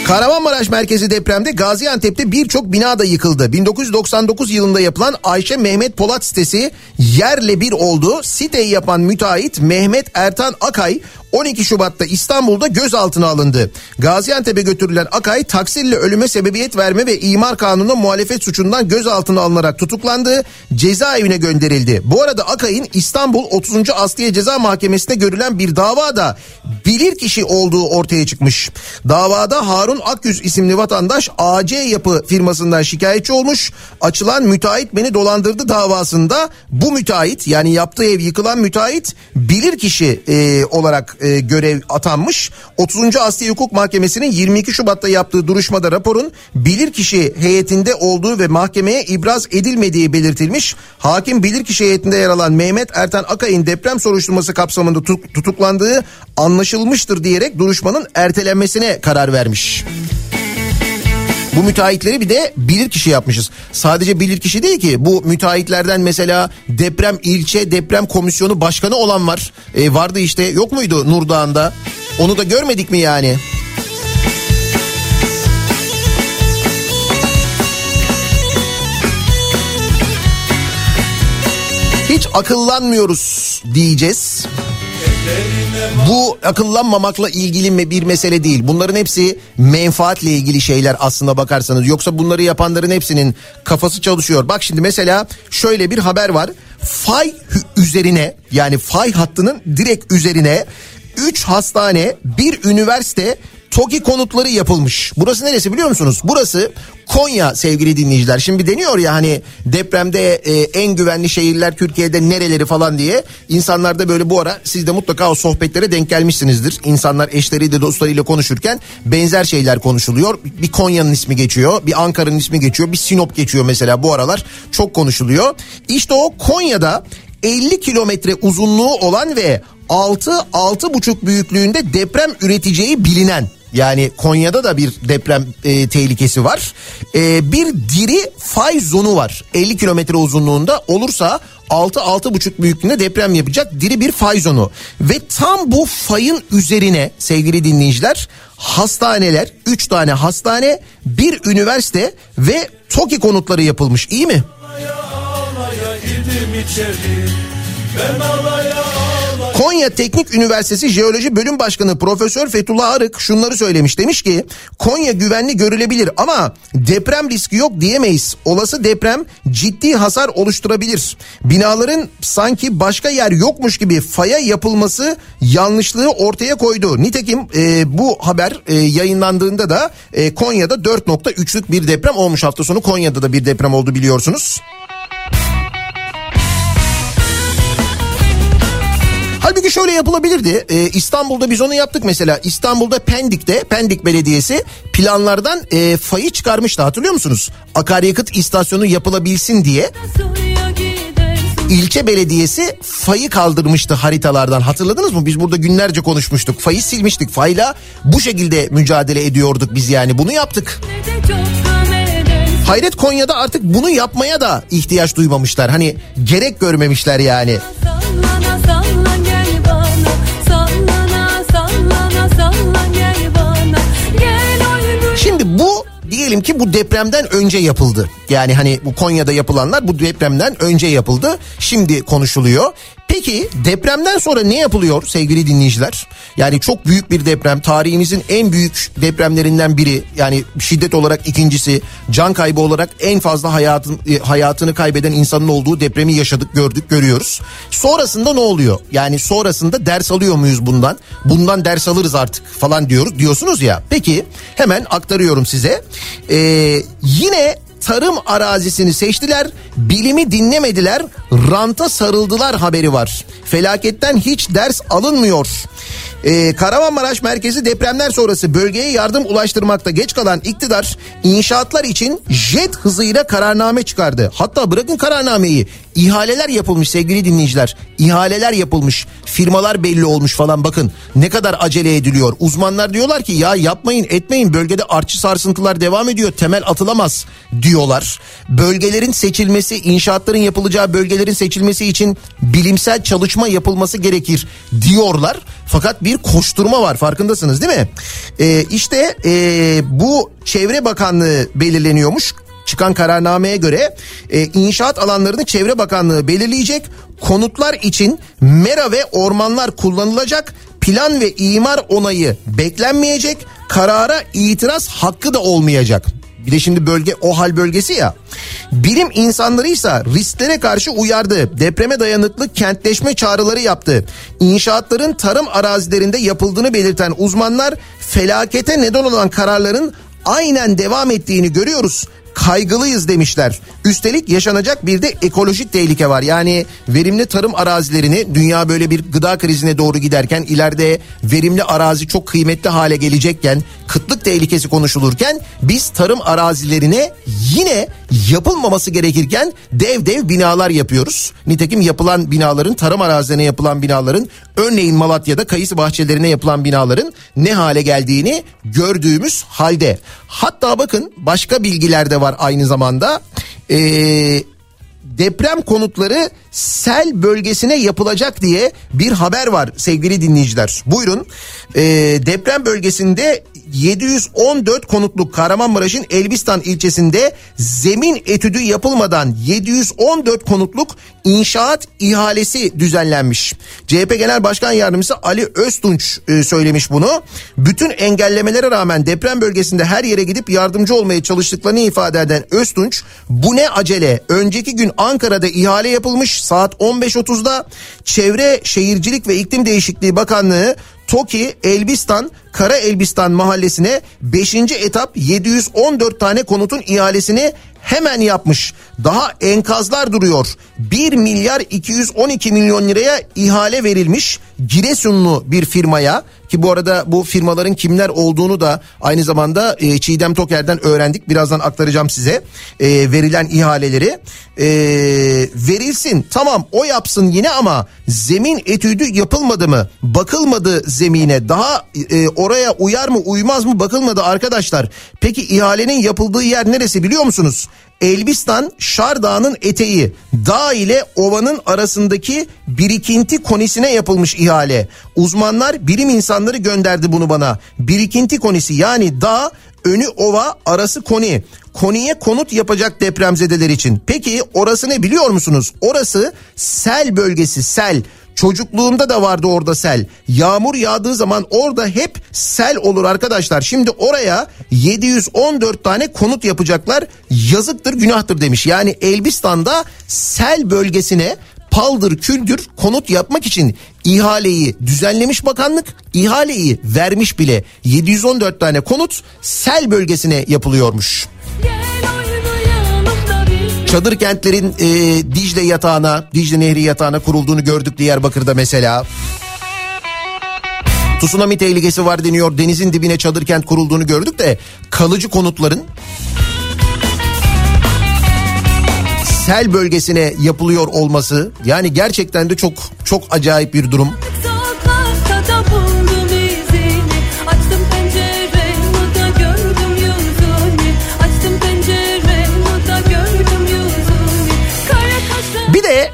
Kahramanmaraş merkezi depremde Gaziantep'te birçok bina da yıkıldı. 1999 yılında yapılan Ayşe Mehmet Polat sitesi yerle bir oldu. Siteyi yapan müteahhit Mehmet Ertan Akay 12 Şubat'ta İstanbul'da gözaltına alındı. Gaziantep'e götürülen Akay taksirle ölüme sebebiyet verme ve imar kanununa muhalefet suçundan gözaltına alınarak tutuklandı. Cezaevine gönderildi. Bu arada Akay'ın İstanbul 30. Asliye Ceza Mahkemesi'nde görülen bir davada bilirkişi olduğu ortaya çıkmış. Davada Harun Akyüz isimli vatandaş AC Yapı firmasından şikayetçi olmuş. Açılan müteahhit beni dolandırdı davasında bu müteahhit yani yaptığı ev yıkılan müteahhit bilirkişi e, olarak e, görev atanmış. 30. Asliye Hukuk Mahkemesi'nin 22 Şubat'ta yaptığı duruşmada raporun bilirkişi heyetinde olduğu ve mahkemeye ibraz edilmediği belirtilmiş. Hakim bilirkişi heyetinde yer alan Mehmet Ertan Akay'ın deprem soruşturması kapsamında tut- tutuklandığı anlaşılmıştır diyerek duruşmanın ertelenmesine karar vermiş. Bu müteahhitleri bir de bilirkişi yapmışız. Sadece bilirkişi değil ki bu müteahhitlerden mesela deprem ilçe deprem komisyonu başkanı olan var. E, vardı işte yok muydu Nurdağ'ında? Onu da görmedik mi yani? Hiç akıllanmıyoruz diyeceğiz. Bu akıllanmamakla ilgili bir mesele değil. Bunların hepsi menfaatle ilgili şeyler aslında bakarsanız. Yoksa bunları yapanların hepsinin kafası çalışıyor. Bak şimdi mesela şöyle bir haber var. Fay üzerine yani fay hattının direkt üzerine 3 hastane, bir üniversite TOKİ konutları yapılmış. Burası neresi biliyor musunuz? Burası Konya sevgili dinleyiciler. Şimdi deniyor ya hani depremde e, en güvenli şehirler Türkiye'de nereleri falan diye. İnsanlar da böyle bu ara siz de mutlaka o sohbetlere denk gelmişsinizdir. İnsanlar eşleriyle dostlarıyla konuşurken benzer şeyler konuşuluyor. Bir Konya'nın ismi geçiyor. Bir Ankara'nın ismi geçiyor. Bir Sinop geçiyor mesela bu aralar. Çok konuşuluyor. İşte o Konya'da 50 kilometre uzunluğu olan ve 6-6,5 büyüklüğünde deprem üreteceği bilinen yani Konya'da da bir deprem e, tehlikesi var. E, bir diri fay zonu var. 50 kilometre uzunluğunda olursa 6-6,5 büyüklüğünde deprem yapacak diri bir fay zonu. Ve tam bu fayın üzerine sevgili dinleyiciler hastaneler 3 tane hastane bir üniversite ve TOKİ konutları yapılmış iyi mi? Konya Teknik Üniversitesi Jeoloji Bölüm Başkanı Profesör Fethullah Arık şunları söylemiş. Demiş ki Konya güvenli görülebilir ama deprem riski yok diyemeyiz. Olası deprem ciddi hasar oluşturabilir. Binaların sanki başka yer yokmuş gibi faya yapılması yanlışlığı ortaya koydu. Nitekim e, bu haber e, yayınlandığında da e, Konya'da 4.3'lük bir deprem olmuş hafta sonu. Konya'da da bir deprem oldu biliyorsunuz. Halbuki şöyle yapılabilirdi. Ee, İstanbul'da biz onu yaptık mesela. İstanbul'da Pendik'te Pendik Belediyesi planlardan e, fayı çıkarmıştı hatırlıyor musunuz? Akaryakıt istasyonu yapılabilsin diye ilçe belediyesi fayı kaldırmıştı haritalardan hatırladınız mı? Biz burada günlerce konuşmuştuk. Fayı silmiştik. Fayla bu şekilde mücadele ediyorduk biz yani bunu yaptık. Hayret Konya'da artık bunu yapmaya da ihtiyaç duymamışlar. Hani gerek görmemişler yani. Sallana sallan diyelim ki bu depremden önce yapıldı. Yani hani bu Konya'da yapılanlar bu depremden önce yapıldı. Şimdi konuşuluyor. Peki depremden sonra ne yapılıyor sevgili dinleyiciler? Yani çok büyük bir deprem tarihimizin en büyük depremlerinden biri. Yani şiddet olarak ikincisi can kaybı olarak en fazla hayatın, e, hayatını kaybeden insanın olduğu depremi yaşadık gördük görüyoruz. Sonrasında ne oluyor? Yani sonrasında ders alıyor muyuz bundan? Bundan ders alırız artık falan diyoruz diyorsunuz ya. Peki hemen aktarıyorum size. Ee, yine tarım arazisini seçtiler, bilimi dinlemediler, ranta sarıldılar haberi var. Felaketten hiç ders alınmıyor. Ee, Kahramanmaraş merkezi depremler sonrası bölgeye yardım ulaştırmakta geç kalan iktidar inşaatlar için jet hızıyla kararname çıkardı. Hatta bırakın kararnameyi ihaleler yapılmış sevgili dinleyiciler. İhaleler yapılmış firmalar belli olmuş falan bakın ne kadar acele ediliyor. Uzmanlar diyorlar ki ya yapmayın etmeyin bölgede artçı sarsıntılar devam ediyor temel atılamaz diyorlar. Bölgelerin seçilmesi inşaatların yapılacağı bölgelerin seçilmesi için bilimsel çalışma yapılması gerekir diyorlar. Fakat bir koşturma var farkındasınız değil mi? Ee, işte ee, bu Çevre Bakanlığı belirleniyormuş çıkan kararnameye göre e, inşaat alanlarını Çevre Bakanlığı belirleyecek. Konutlar için mera ve ormanlar kullanılacak. Plan ve imar onayı beklenmeyecek. Karara itiraz hakkı da olmayacak. Bir de şimdi bölge o hal bölgesi ya. Bilim insanları ise risklere karşı uyardı. Depreme dayanıklı kentleşme çağrıları yaptı. İnşaatların tarım arazilerinde yapıldığını belirten uzmanlar felakete neden olan kararların aynen devam ettiğini görüyoruz kaygılıyız demişler. Üstelik yaşanacak bir de ekolojik tehlike var. Yani verimli tarım arazilerini dünya böyle bir gıda krizine doğru giderken ileride verimli arazi çok kıymetli hale gelecekken kıtlık tehlikesi konuşulurken biz tarım arazilerine yine yapılmaması gerekirken dev dev binalar yapıyoruz. Nitekim yapılan binaların tarım arazilerine yapılan binaların örneğin Malatya'da kayısı bahçelerine yapılan binaların ne hale geldiğini gördüğümüz halde. Hatta bakın başka bilgiler de var aynı zamanda. Ee, deprem konutları sel bölgesine yapılacak diye bir haber var sevgili dinleyiciler. Buyurun ee, deprem bölgesinde 714 konutluk Kahramanmaraş'ın Elbistan ilçesinde zemin etüdü yapılmadan 714 konutluk inşaat ihalesi düzenlenmiş. CHP Genel Başkan Yardımcısı Ali Öztunç e, söylemiş bunu. Bütün engellemelere rağmen deprem bölgesinde her yere gidip yardımcı olmaya çalıştıklarını ifade eden Öztunç bu ne acele önceki gün Ankara'da ihale yapılmış saat 15.30'da Çevre Şehircilik ve İklim Değişikliği Bakanlığı TOKİ Elbistan Kara Elbistan mahallesine 5. etap 714 tane konutun ihalesini hemen yapmış. Daha enkazlar duruyor. 1 milyar 212 milyon liraya ihale verilmiş Giresunlu bir firmaya ki bu arada bu firmaların kimler olduğunu da aynı zamanda e, Çiğdem Toker'den öğrendik. Birazdan aktaracağım size e, verilen ihaleleri. E, verilsin tamam o yapsın yine ama zemin etüdü yapılmadı mı? Bakılmadı zemine daha e, oraya uyar mı uymaz mı bakılmadı arkadaşlar. Peki ihalenin yapıldığı yer neresi biliyor musunuz? Elbistan Şardağ'ın eteği dağ ile ovanın arasındaki birikinti konisine yapılmış ihale. Uzmanlar bilim insanları gönderdi bunu bana. Birikinti konisi yani dağ önü ova arası koni. Koniye konut yapacak depremzedeler için. Peki orası ne biliyor musunuz? Orası sel bölgesi sel. Çocukluğumda da vardı orada sel. Yağmur yağdığı zaman orada hep sel olur arkadaşlar. Şimdi oraya 714 tane konut yapacaklar. Yazıktır günahtır demiş. Yani Elbistan'da sel bölgesine paldır küldür konut yapmak için ihaleyi düzenlemiş bakanlık ihaleyi vermiş bile 714 tane konut sel bölgesine yapılıyormuş. Çadır kentlerin e, Dicle yatağına, Dicle Nehri yatağına kurulduğunu gördük Diyarbakır'da mesela. Tsunami tehlikesi var deniyor. Denizin dibine çadır kent kurulduğunu gördük de kalıcı konutların sel bölgesine yapılıyor olması yani gerçekten de çok çok acayip bir durum.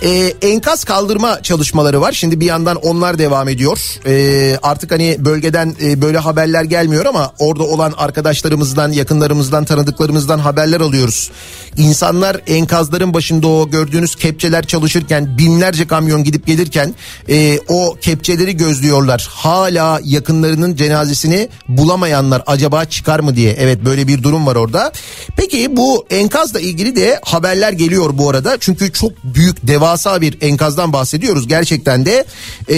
E, enkaz kaldırma çalışmaları var. Şimdi bir yandan onlar devam ediyor. E, artık hani bölgeden e, böyle haberler gelmiyor ama orada olan arkadaşlarımızdan, yakınlarımızdan, tanıdıklarımızdan haberler alıyoruz. İnsanlar enkazların başında o gördüğünüz kepçeler çalışırken binlerce kamyon gidip gelirken e, o kepçeleri gözlüyorlar. Hala yakınlarının cenazesini bulamayanlar acaba çıkar mı diye. Evet böyle bir durum var orada. Peki bu enkazla ilgili de haberler geliyor bu arada. Çünkü çok büyük devasa bir enkazdan bahsediyoruz. Gerçekten de e,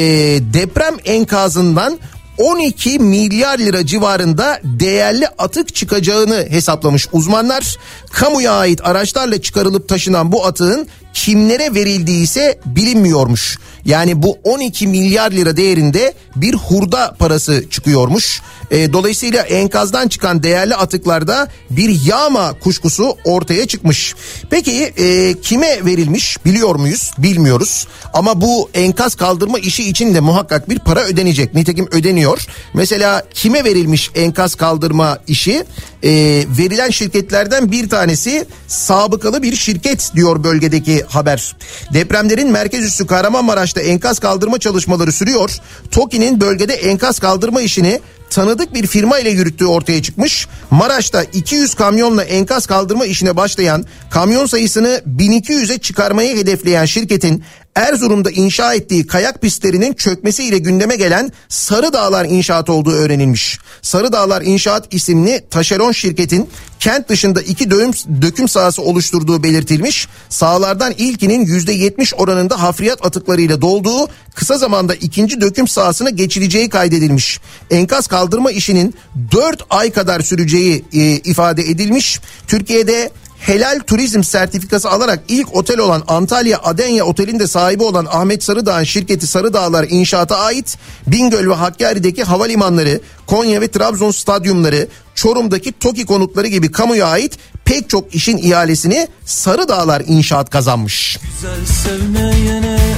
deprem enkazından 12 milyar lira civarında değerli atık çıkacağını hesaplamış uzmanlar. Kamuya ait araçlarla çıkarılıp taşınan bu atığın kimlere verildiği ise bilinmiyormuş. Yani bu 12 milyar lira değerinde bir hurda parası çıkıyormuş. E, dolayısıyla enkazdan çıkan değerli atıklarda bir yağma kuşkusu ortaya çıkmış. Peki e, kime verilmiş biliyor muyuz? Bilmiyoruz. Ama bu enkaz kaldırma işi için de muhakkak bir para ödenecek. Nitekim ödeniyor. Mesela kime verilmiş enkaz kaldırma işi? E, verilen şirketlerden bir tanesi sabıkalı bir şirket diyor bölgedeki haber. Depremlerin merkez üssü Kahramanmaraş'ta enkaz kaldırma çalışmaları sürüyor. TOKİ'nin bölgede enkaz kaldırma işini tanıdık bir firma ile yürüttüğü ortaya çıkmış. Maraş'ta 200 kamyonla enkaz kaldırma işine başlayan kamyon sayısını 1200'e çıkarmayı hedefleyen şirketin Erzurum'da inşa ettiği kayak pistlerinin çökmesiyle gündeme gelen Sarı Dağlar İnşaat olduğu öğrenilmiş. Sarı Dağlar İnşaat isimli taşeron şirketin kent dışında iki döküm, döküm sahası oluşturduğu belirtilmiş. Sahalardan ilkinin %70 oranında hafriyat atıklarıyla dolduğu kısa zamanda ikinci döküm sahasına geçileceği kaydedilmiş. Enkaz kaldırma işinin 4 ay kadar süreceği e, ifade edilmiş. Türkiye'de helal turizm sertifikası alarak ilk otel olan Antalya Adenya Oteli'nde sahibi olan Ahmet Sarıdağ'ın şirketi Sarıdağlar İnşaat'a ait Bingöl ve Hakkari'deki havalimanları, Konya ve Trabzon stadyumları, Çorum'daki TOKİ konutları gibi kamuya ait pek çok işin ihalesini Sarıdağlar İnşaat kazanmış. Güzel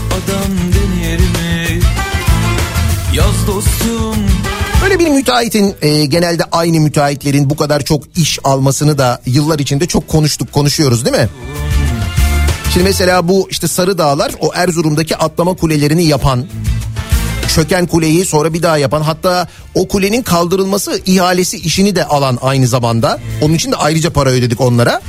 adam mi? Yaz dostum Böyle bir müteahhitin e, genelde aynı müteahhitlerin bu kadar çok iş almasını da yıllar içinde çok konuştuk konuşuyoruz değil mi? Şimdi mesela bu işte Sarı Dağlar o Erzurum'daki atlama kulelerini yapan çöken kuleyi sonra bir daha yapan hatta o kulenin kaldırılması ihalesi işini de alan aynı zamanda. Onun için de ayrıca para ödedik onlara.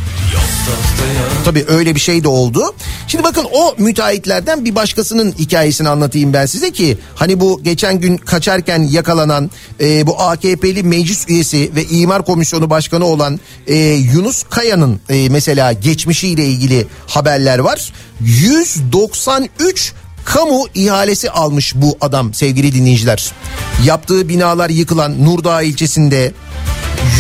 Tabii öyle bir şey de oldu. Şimdi bakın o müteahhitlerden bir başkasının hikayesini anlatayım ben size ki hani bu geçen gün kaçarken yakalanan e, bu AKP'li meclis üyesi ve imar komisyonu başkanı olan e, Yunus Kaya'nın e, mesela geçmişiyle ilgili haberler var. 193 kamu ihalesi almış bu adam sevgili dinleyiciler. Yaptığı binalar yıkılan Nurdağ ilçesinde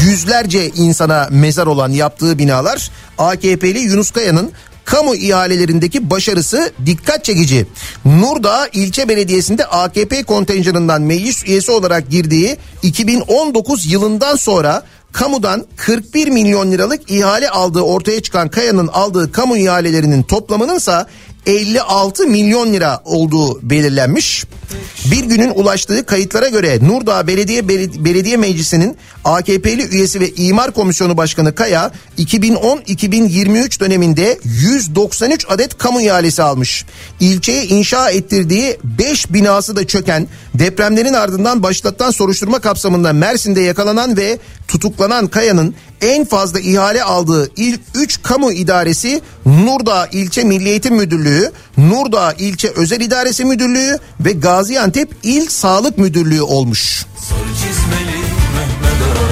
yüzlerce insana mezar olan yaptığı binalar AKP'li Yunus Kaya'nın kamu ihalelerindeki başarısı dikkat çekici. Nurdağ ilçe belediyesinde AKP kontenjanından meclis üyesi olarak girdiği 2019 yılından sonra kamudan 41 milyon liralık ihale aldığı ortaya çıkan Kaya'nın aldığı kamu ihalelerinin toplamının ise 56 milyon lira olduğu belirlenmiş. Bir günün ulaştığı kayıtlara göre Nurdağ Belediye Belediye Meclisi'nin AKP'li üyesi ve İmar Komisyonu Başkanı Kaya 2010-2023 döneminde 193 adet kamu ihalesi almış. İlçeye inşa ettirdiği 5 binası da çöken depremlerin ardından başlatılan soruşturma kapsamında Mersin'de yakalanan ve tutuklanan Kaya'nın en fazla ihale aldığı ilk 3 kamu idaresi Nurdağ İlçe Milli Eğitim Müdürlüğü, Nurdağ İlçe Özel İdaresi Müdürlüğü ve Gaziantep İl Sağlık Müdürlüğü olmuş. Sarı çizmeli Mehmet Ağa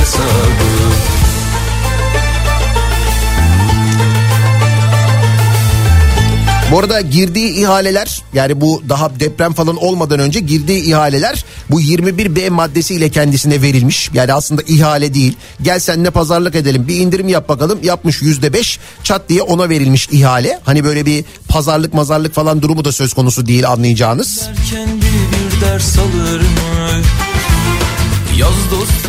hesabı Bu arada girdiği ihaleler yani bu daha deprem falan olmadan önce girdiği ihaleler bu 21B maddesiyle kendisine verilmiş. Yani aslında ihale değil. Gel seninle pazarlık edelim bir indirim yap bakalım. Yapmış yüzde beş çat diye ona verilmiş ihale. Hani böyle bir pazarlık mazarlık falan durumu da söz konusu değil anlayacağınız. Derken bir ders alır mı?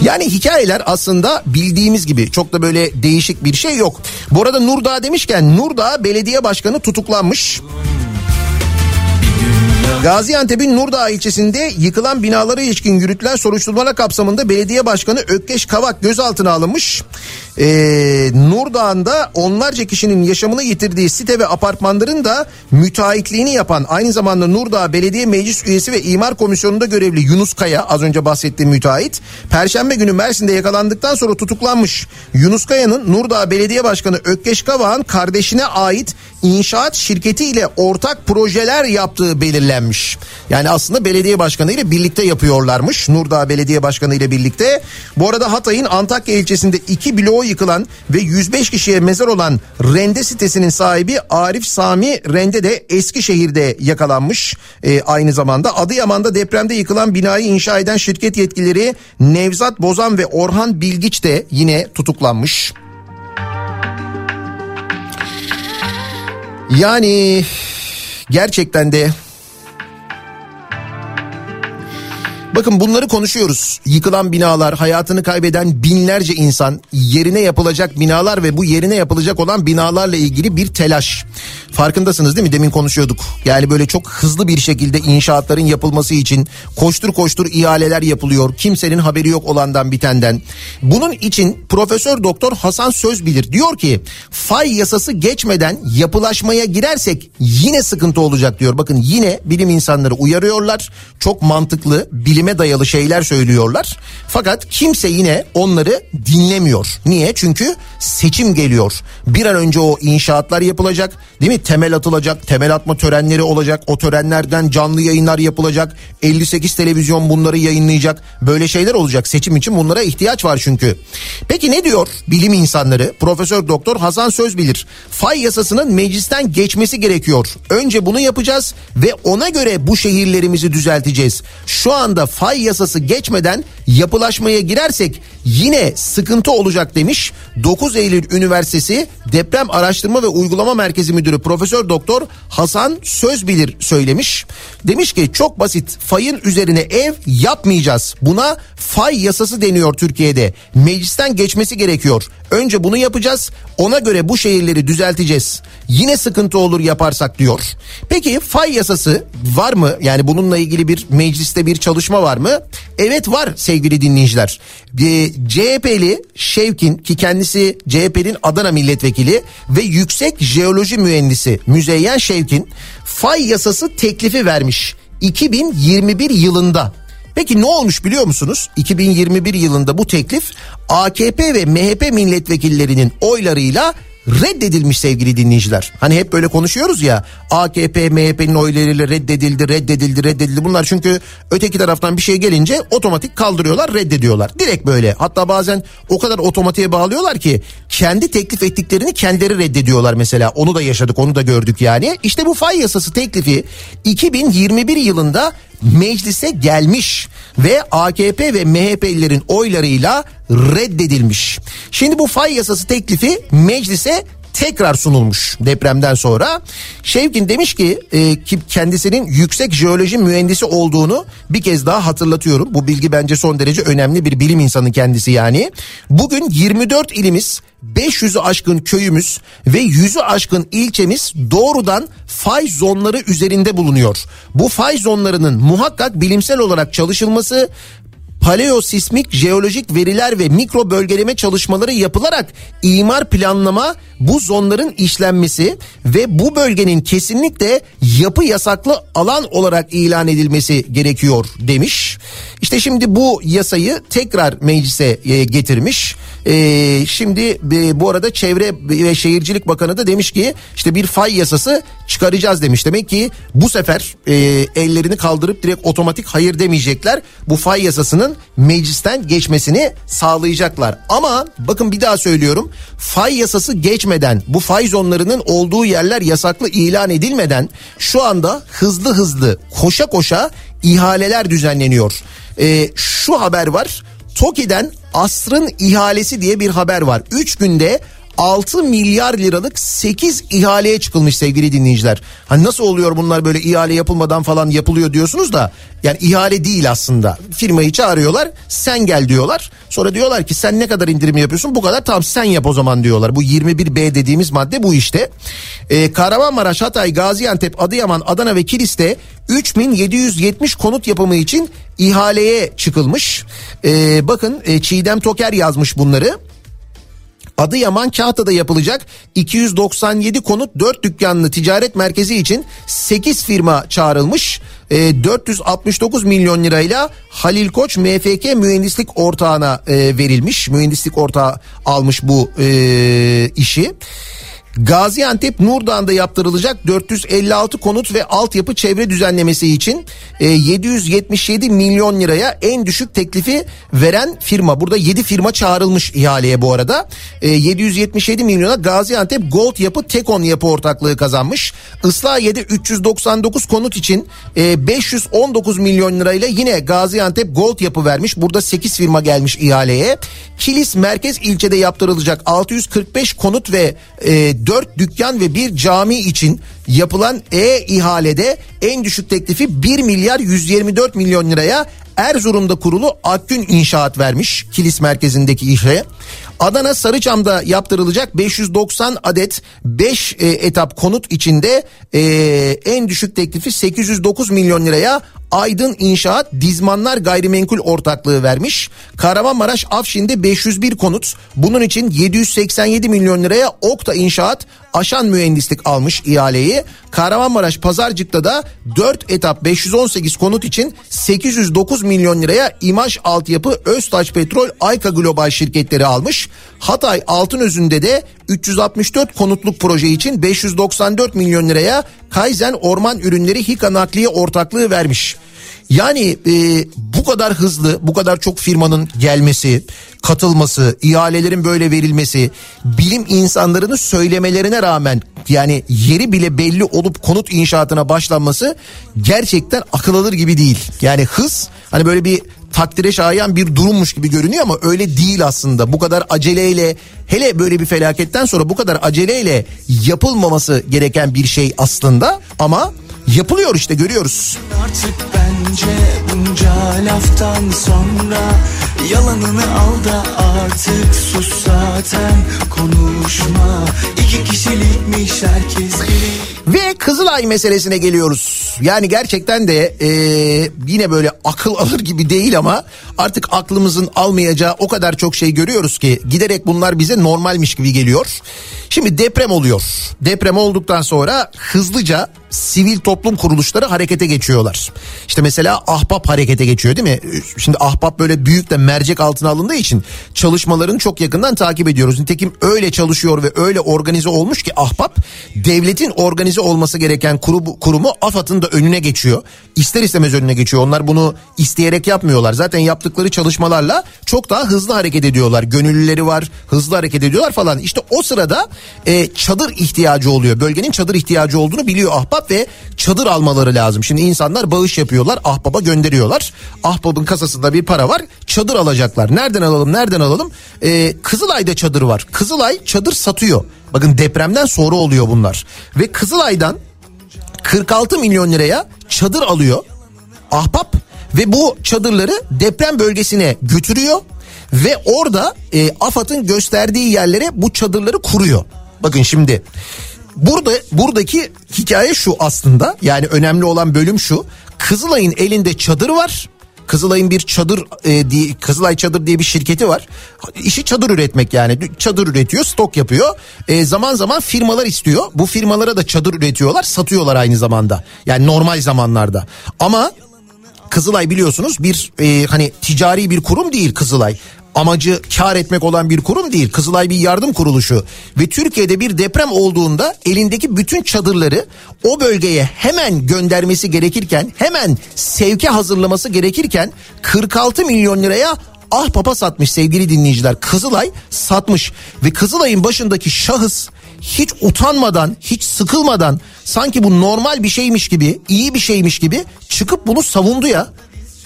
Yani hikayeler aslında bildiğimiz gibi çok da böyle değişik bir şey yok. Bu arada Nurdağ demişken Nurdağ belediye başkanı tutuklanmış. Gaziantep'in Nurdağ ilçesinde yıkılan binalara ilişkin yürütülen soruşturmalar kapsamında belediye başkanı Ökkeş Kavak gözaltına alınmış. Ee, Nurdağ'ında onlarca kişinin yaşamını yitirdiği site ve apartmanların da müteahhitliğini yapan aynı zamanda Nurdağ Belediye Meclis Üyesi ve İmar Komisyonu'nda görevli Yunus Kaya az önce bahsettiğim müteahhit Perşembe günü Mersin'de yakalandıktan sonra tutuklanmış. Yunus Kaya'nın Nurdağ Belediye Başkanı Ökkeş Kavak'ın kardeşine ait inşaat şirketiyle ortak projeler yaptığı belirlenmiş. Yani aslında belediye başkanı ile birlikte yapıyorlarmış. Nurdağ Belediye Başkanı ile birlikte. Bu arada Hatay'ın Antakya ilçesinde iki bloğu yıkılan ve 105 kişiye mezar olan Rende sitesinin sahibi Arif Sami Rende de Eskişehir'de yakalanmış. Ee, aynı zamanda Adıyaman'da depremde yıkılan binayı inşa eden şirket yetkilileri Nevzat Bozan ve Orhan Bilgiç de yine tutuklanmış. Yani gerçekten de Bakın bunları konuşuyoruz. Yıkılan binalar, hayatını kaybeden binlerce insan, yerine yapılacak binalar ve bu yerine yapılacak olan binalarla ilgili bir telaş. Farkındasınız değil mi? Demin konuşuyorduk. Yani böyle çok hızlı bir şekilde inşaatların yapılması için koştur koştur ihaleler yapılıyor. Kimsenin haberi yok olandan bitenden. Bunun için Profesör Doktor Hasan Sözbilir diyor ki fay yasası geçmeden yapılaşmaya girersek yine sıkıntı olacak diyor. Bakın yine bilim insanları uyarıyorlar. Çok mantıklı, bilime dayalı şeyler söylüyorlar. Fakat kimse yine onları dinlemiyor. Niye? Çünkü seçim geliyor. Bir an önce o inşaatlar yapılacak. Değil mi? Temel atılacak. Temel atma törenleri olacak. O törenlerden canlı yayınlar yapılacak. 58 televizyon bunları yayınlayacak. Böyle şeyler olacak. Seçim için bunlara ihtiyaç var çünkü. Peki ne diyor bilim insanları? Profesör Doktor Hasan Sözbilir. Fay yasasının meclisten geçmesi gerekiyor. Önce bunu yapacağız ve ona göre bu şehirlerimizi düzelteceğiz. Şu anda fay yasası geçmeden yapılaşmaya girersek yine sıkıntı olacak demiş. 9 Eylül Üniversitesi Deprem Araştırma ve Uygulama Merkezi Müdürü Profesör Doktor Hasan Sözbilir söylemiş. Demiş ki çok basit fayın üzerine ev yapmayacağız. Buna fay yasası deniyor Türkiye'de. Meclisten geçmesi gerekiyor. Önce bunu yapacağız. Ona göre bu şehirleri düzelteceğiz. Yine sıkıntı olur yaparsak diyor. Peki fay yasası var mı? Yani bununla ilgili bir mecliste bir çalışma var mı? Evet var sevgili dinleyiciler. Ee, CHP'li Şevkin ki kendisi CHP'nin Adana milletvekili ve yüksek jeoloji mühendisi Müzeyyen Şevkin fay yasası teklifi vermiş 2021 yılında. Peki ne olmuş biliyor musunuz? 2021 yılında bu teklif AKP ve MHP milletvekillerinin oylarıyla reddedilmiş sevgili dinleyiciler. Hani hep böyle konuşuyoruz ya AKP MHP'nin oylarıyla reddedildi reddedildi reddedildi bunlar çünkü öteki taraftan bir şey gelince otomatik kaldırıyorlar reddediyorlar. Direkt böyle hatta bazen o kadar otomatiğe bağlıyorlar ki kendi teklif ettiklerini kendileri reddediyorlar mesela onu da yaşadık onu da gördük yani. İşte bu fay yasası teklifi 2021 yılında meclise gelmiş ve AKP ve MHP'lilerin oylarıyla reddedilmiş. Şimdi bu fay yasası teklifi meclise tekrar sunulmuş depremden sonra. Şevkin demiş ki e, ki kendisinin yüksek jeoloji mühendisi olduğunu bir kez daha hatırlatıyorum. Bu bilgi bence son derece önemli bir bilim insanı kendisi yani. Bugün 24 ilimiz 500'ü aşkın köyümüz ve 100'ü aşkın ilçemiz doğrudan fay zonları üzerinde bulunuyor. Bu fay zonlarının muhakkak bilimsel olarak çalışılması paleosismik jeolojik veriler ve mikro bölgeleme çalışmaları yapılarak imar planlama bu zonların işlenmesi ve bu bölgenin kesinlikle yapı yasaklı alan olarak ilan edilmesi gerekiyor demiş. İşte şimdi bu yasayı tekrar meclise e, getirmiş. E, şimdi e, bu arada Çevre ve Şehircilik Bakanı da demiş ki işte bir fay yasası çıkaracağız demiş. Demek ki bu sefer ellerini kaldırıp direkt otomatik hayır demeyecekler. Bu fay yasasının meclisten geçmesini sağlayacaklar. Ama bakın bir daha söylüyorum. Fay yasası geçmeden bu fay zonlarının olduğu yerler yasaklı ilan edilmeden şu anda hızlı hızlı koşa koşa ihaleler düzenleniyor. Ee, şu haber var. TOKİ'den asrın ihalesi diye bir haber var. 3 günde 6 milyar liralık 8 ihaleye çıkılmış sevgili dinleyiciler. Hani nasıl oluyor bunlar böyle ihale yapılmadan falan yapılıyor diyorsunuz da yani ihale değil aslında. Firmayı çağırıyorlar sen gel diyorlar. Sonra diyorlar ki sen ne kadar indirim yapıyorsun bu kadar tamam sen yap o zaman diyorlar. Bu 21B dediğimiz madde bu işte. Ee, Kahramanmaraş, Hatay, Gaziantep, Adıyaman, Adana ve Kilis'te 3770 konut yapımı için ihaleye çıkılmış. Ee, bakın e, Çiğdem Toker yazmış bunları. Adıyaman Kahta'da yapılacak 297 konut 4 dükkanlı ticaret merkezi için 8 firma çağrılmış. E, 469 milyon lirayla Halil Koç MFK mühendislik ortağına e, verilmiş. Mühendislik ortağı almış bu e, işi. Gaziantep Nurdağ'da yaptırılacak 456 konut ve altyapı çevre düzenlemesi için e, 777 milyon liraya en düşük teklifi veren firma. Burada 7 firma çağrılmış ihaleye bu arada. E, 777 milyona Gaziantep Gold Yapı Tekon Yapı ortaklığı kazanmış. Islahiye'de 399 konut için e, 519 milyon lirayla yine Gaziantep Gold Yapı vermiş. Burada 8 firma gelmiş ihaleye. Kilis Merkez ilçede yaptırılacak 645 konut ve 4 dükkan ve bir cami için yapılan e-ihalede en düşük teklifi 1 milyar 124 milyon liraya Erzurum'da kurulu Akgün İnşaat vermiş Kilis merkezindeki işe. Adana Sarıçam'da yaptırılacak 590 adet 5 e, etap konut içinde e, en düşük teklifi 809 milyon liraya Aydın İnşaat Dizmanlar Gayrimenkul ortaklığı vermiş. Kahramanmaraş Afşin'de 501 konut. Bunun için 787 milyon liraya Okta İnşaat Aşan Mühendislik almış ihaleyi. Kahramanmaraş Pazarcık'ta da 4 etap 518 konut için 809 milyon liraya İmaj Altyapı Öztaş Petrol Ayka Global şirketleri almış. Hatay Altınözü'nde de 364 konutluk proje için 594 milyon liraya Kaizen Orman Ürünleri Hika Nakliye ortaklığı vermiş. Yani e, bu kadar hızlı, bu kadar çok firmanın gelmesi, katılması, ihalelerin böyle verilmesi, bilim insanlarının söylemelerine rağmen yani yeri bile belli olup konut inşaatına başlanması gerçekten akıl alır gibi değil. Yani hız hani böyle bir takdire şayan bir durummuş gibi görünüyor ama öyle değil aslında. Bu kadar aceleyle hele böyle bir felaketten sonra bu kadar aceleyle yapılmaması gereken bir şey aslında ama yapılıyor işte görüyoruz. Artık bence bunca laftan sonra Yalanını al da artık sus zaten konuşma İki kişilikmiş herkes bilir Ve Kızılay meselesine geliyoruz. Yani gerçekten de e, yine böyle akıl [LAUGHS] alır gibi değil ama artık aklımızın almayacağı o kadar çok şey görüyoruz ki giderek bunlar bize normalmiş gibi geliyor. Şimdi deprem oluyor. Deprem olduktan sonra hızlıca sivil toplum kuruluşları harekete geçiyorlar. İşte mesela Ahbap harekete geçiyor değil mi? Şimdi Ahbap böyle büyük de mercek altına alındığı için çalışmalarını çok yakından takip ediyoruz. Nitekim öyle çalışıyor ve öyle organize olmuş ki Ahbap devletin organize olması gereken kurumu, kurumu AFAD'ın da önüne geçiyor. İster istemez önüne geçiyor. Onlar bunu isteyerek yapmıyorlar. Zaten yaptıkları çalışmalarla çok daha hızlı hareket ediyorlar. Gönüllüleri var, hızlı hareket ediyorlar falan. İşte o sırada e, çadır ihtiyacı oluyor. Bölgenin çadır ihtiyacı olduğunu biliyor Ahbap ve çadır almaları lazım. Şimdi insanlar bağış yapıyorlar, Ahbap'a gönderiyorlar. Ahbap'ın kasasında bir para var, çadır alacaklar. Nereden alalım, nereden alalım? E, Kızılay'da çadır var. Kızılay çadır satıyor. Bakın depremden sonra oluyor bunlar. Ve Kızılay'dan 46 milyon liraya çadır alıyor Ahbap ve bu çadırları deprem bölgesine götürüyor ve orada e, AFAD'ın gösterdiği yerlere bu çadırları kuruyor. Bakın şimdi burada buradaki hikaye şu aslında yani önemli olan bölüm şu. Kızılay'ın elinde çadır var. Kızılay'ın bir çadır e, diye, Kızılay Çadır diye bir şirketi var. İşi çadır üretmek yani. Çadır üretiyor, stok yapıyor. E, zaman zaman firmalar istiyor. Bu firmalara da çadır üretiyorlar, satıyorlar aynı zamanda. Yani normal zamanlarda. Ama Kızılay biliyorsunuz bir e, hani ticari bir kurum değil Kızılay. Amacı kar etmek olan bir kurum değil. Kızılay bir yardım kuruluşu ve Türkiye'de bir deprem olduğunda elindeki bütün çadırları o bölgeye hemen göndermesi gerekirken, hemen sevke hazırlaması gerekirken 46 milyon liraya Ahbap'a satmış sevgili dinleyiciler. Kızılay satmış ve Kızılay'ın başındaki şahıs hiç utanmadan, hiç sıkılmadan sanki bu normal bir şeymiş gibi, iyi bir şeymiş gibi çıkıp bunu savundu ya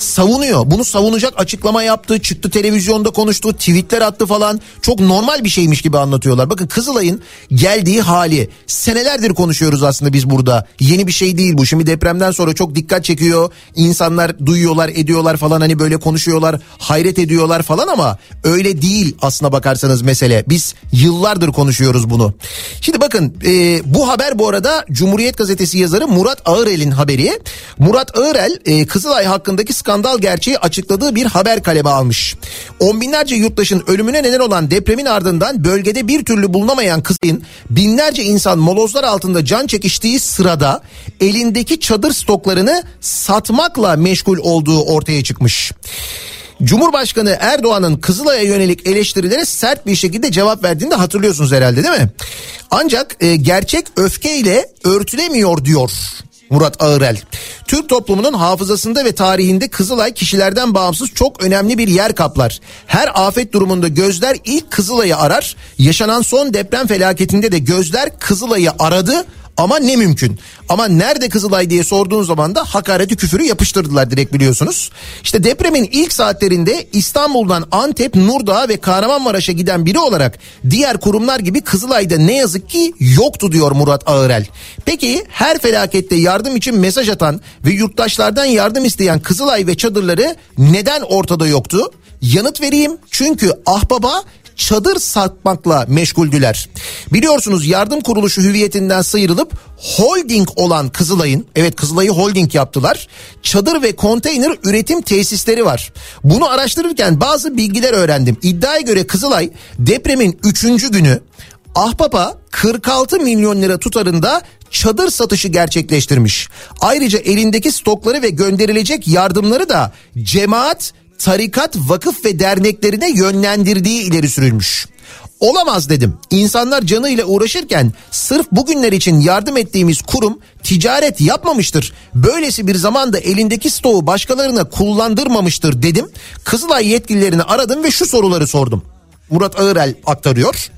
savunuyor. Bunu savunacak açıklama yaptı, çıktı televizyonda konuştu, tweetler attı falan. Çok normal bir şeymiş gibi anlatıyorlar. Bakın Kızılay'ın geldiği hali senelerdir konuşuyoruz aslında biz burada. Yeni bir şey değil bu. Şimdi depremden sonra çok dikkat çekiyor. İnsanlar duyuyorlar, ediyorlar falan hani böyle konuşuyorlar, hayret ediyorlar falan ama öyle değil aslına bakarsanız mesele. Biz yıllardır konuşuyoruz bunu. Şimdi bakın e, bu haber bu arada Cumhuriyet Gazetesi yazarı Murat Ağırel'in haberi. Murat Ağırel e, Kızılay hakkındaki skandal skandal gerçeği açıkladığı bir haber kaleme almış. On binlerce yurttaşın ölümüne neden olan depremin ardından bölgede bir türlü bulunamayan kızın binlerce insan molozlar altında can çekiştiği sırada elindeki çadır stoklarını satmakla meşgul olduğu ortaya çıkmış. Cumhurbaşkanı Erdoğan'ın Kızılay'a yönelik eleştirilere sert bir şekilde cevap verdiğini de hatırlıyorsunuz herhalde değil mi? Ancak e, gerçek öfkeyle örtülemiyor diyor Murat Ağırel. Türk toplumunun hafızasında ve tarihinde Kızılay kişilerden bağımsız çok önemli bir yer kaplar. Her afet durumunda gözler ilk Kızılay'ı arar. Yaşanan son deprem felaketinde de gözler Kızılay'ı aradı ama ne mümkün. Ama nerede Kızılay diye sorduğun zaman da hakareti küfürü yapıştırdılar direkt biliyorsunuz. İşte depremin ilk saatlerinde İstanbul'dan Antep, Nurdağ ve Kahramanmaraş'a giden biri olarak diğer kurumlar gibi Kızılay'da ne yazık ki yoktu diyor Murat Ağırel. Peki her felakette yardım için mesaj atan ve yurttaşlardan yardım isteyen Kızılay ve çadırları neden ortada yoktu? Yanıt vereyim çünkü ahbaba çadır satmakla meşguldüler. Biliyorsunuz yardım kuruluşu hüviyetinden sıyrılıp holding olan Kızılay'ın evet Kızılay'ı holding yaptılar. Çadır ve konteyner üretim tesisleri var. Bunu araştırırken bazı bilgiler öğrendim. İddiaya göre Kızılay depremin 3. günü Ahbap'a 46 milyon lira tutarında çadır satışı gerçekleştirmiş. Ayrıca elindeki stokları ve gönderilecek yardımları da cemaat tarikat, vakıf ve derneklerine yönlendirdiği ileri sürülmüş. Olamaz dedim. İnsanlar canıyla uğraşırken sırf bugünler için yardım ettiğimiz kurum ticaret yapmamıştır. Böylesi bir zamanda elindeki stoğu başkalarına kullandırmamıştır dedim. Kızılay yetkililerini aradım ve şu soruları sordum. Murat Ağırel aktarıyor.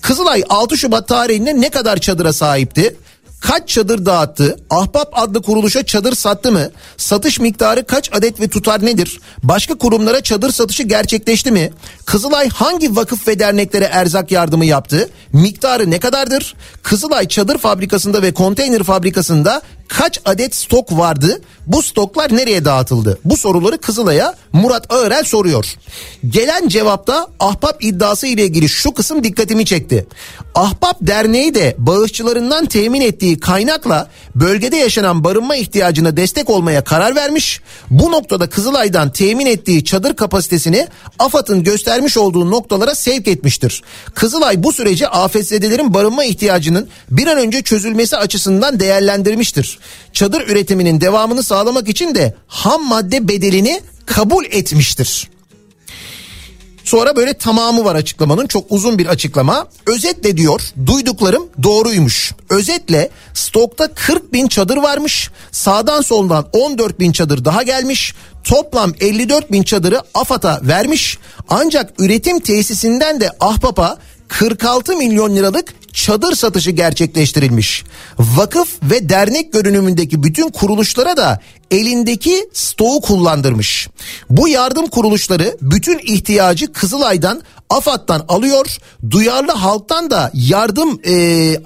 Kızılay 6 Şubat tarihinde ne kadar çadıra sahipti? Kaç çadır dağıttı? Ahbap adlı kuruluşa çadır sattı mı? Satış miktarı kaç adet ve tutar nedir? Başka kurumlara çadır satışı gerçekleşti mi? Kızılay hangi vakıf ve derneklere erzak yardımı yaptı? Miktarı ne kadardır? Kızılay çadır fabrikasında ve konteyner fabrikasında kaç adet stok vardı? Bu stoklar nereye dağıtıldı? Bu soruları Kızılay'a Murat Ağırel soruyor. Gelen cevapta Ahbap iddiası ile ilgili şu kısım dikkatimi çekti. Ahbap Derneği de bağışçılarından temin ettiği kaynakla bölgede yaşanan barınma ihtiyacına destek olmaya karar vermiş. Bu noktada Kızılay'dan temin ettiği çadır kapasitesini AFAD'ın göstermiş olduğu noktalara sevk etmiştir. Kızılay bu süreci afetzedelerin barınma ihtiyacının bir an önce çözülmesi açısından değerlendirmiştir. Çadır üretiminin devamını sağlamak için de ham madde bedelini kabul etmiştir. Sonra böyle tamamı var açıklamanın çok uzun bir açıklama. Özetle diyor duyduklarım doğruymuş. Özetle stokta 40 bin çadır varmış. Sağdan soldan 14 bin çadır daha gelmiş. Toplam 54 bin çadırı AFAD'a vermiş. Ancak üretim tesisinden de Ahbap'a 46 milyon liralık çadır satışı gerçekleştirilmiş. Vakıf ve dernek görünümündeki bütün kuruluşlara da elindeki stoğu kullandırmış. Bu yardım kuruluşları bütün ihtiyacı Kızılay'dan AFAD'dan alıyor. Duyarlı halktan da yardım e,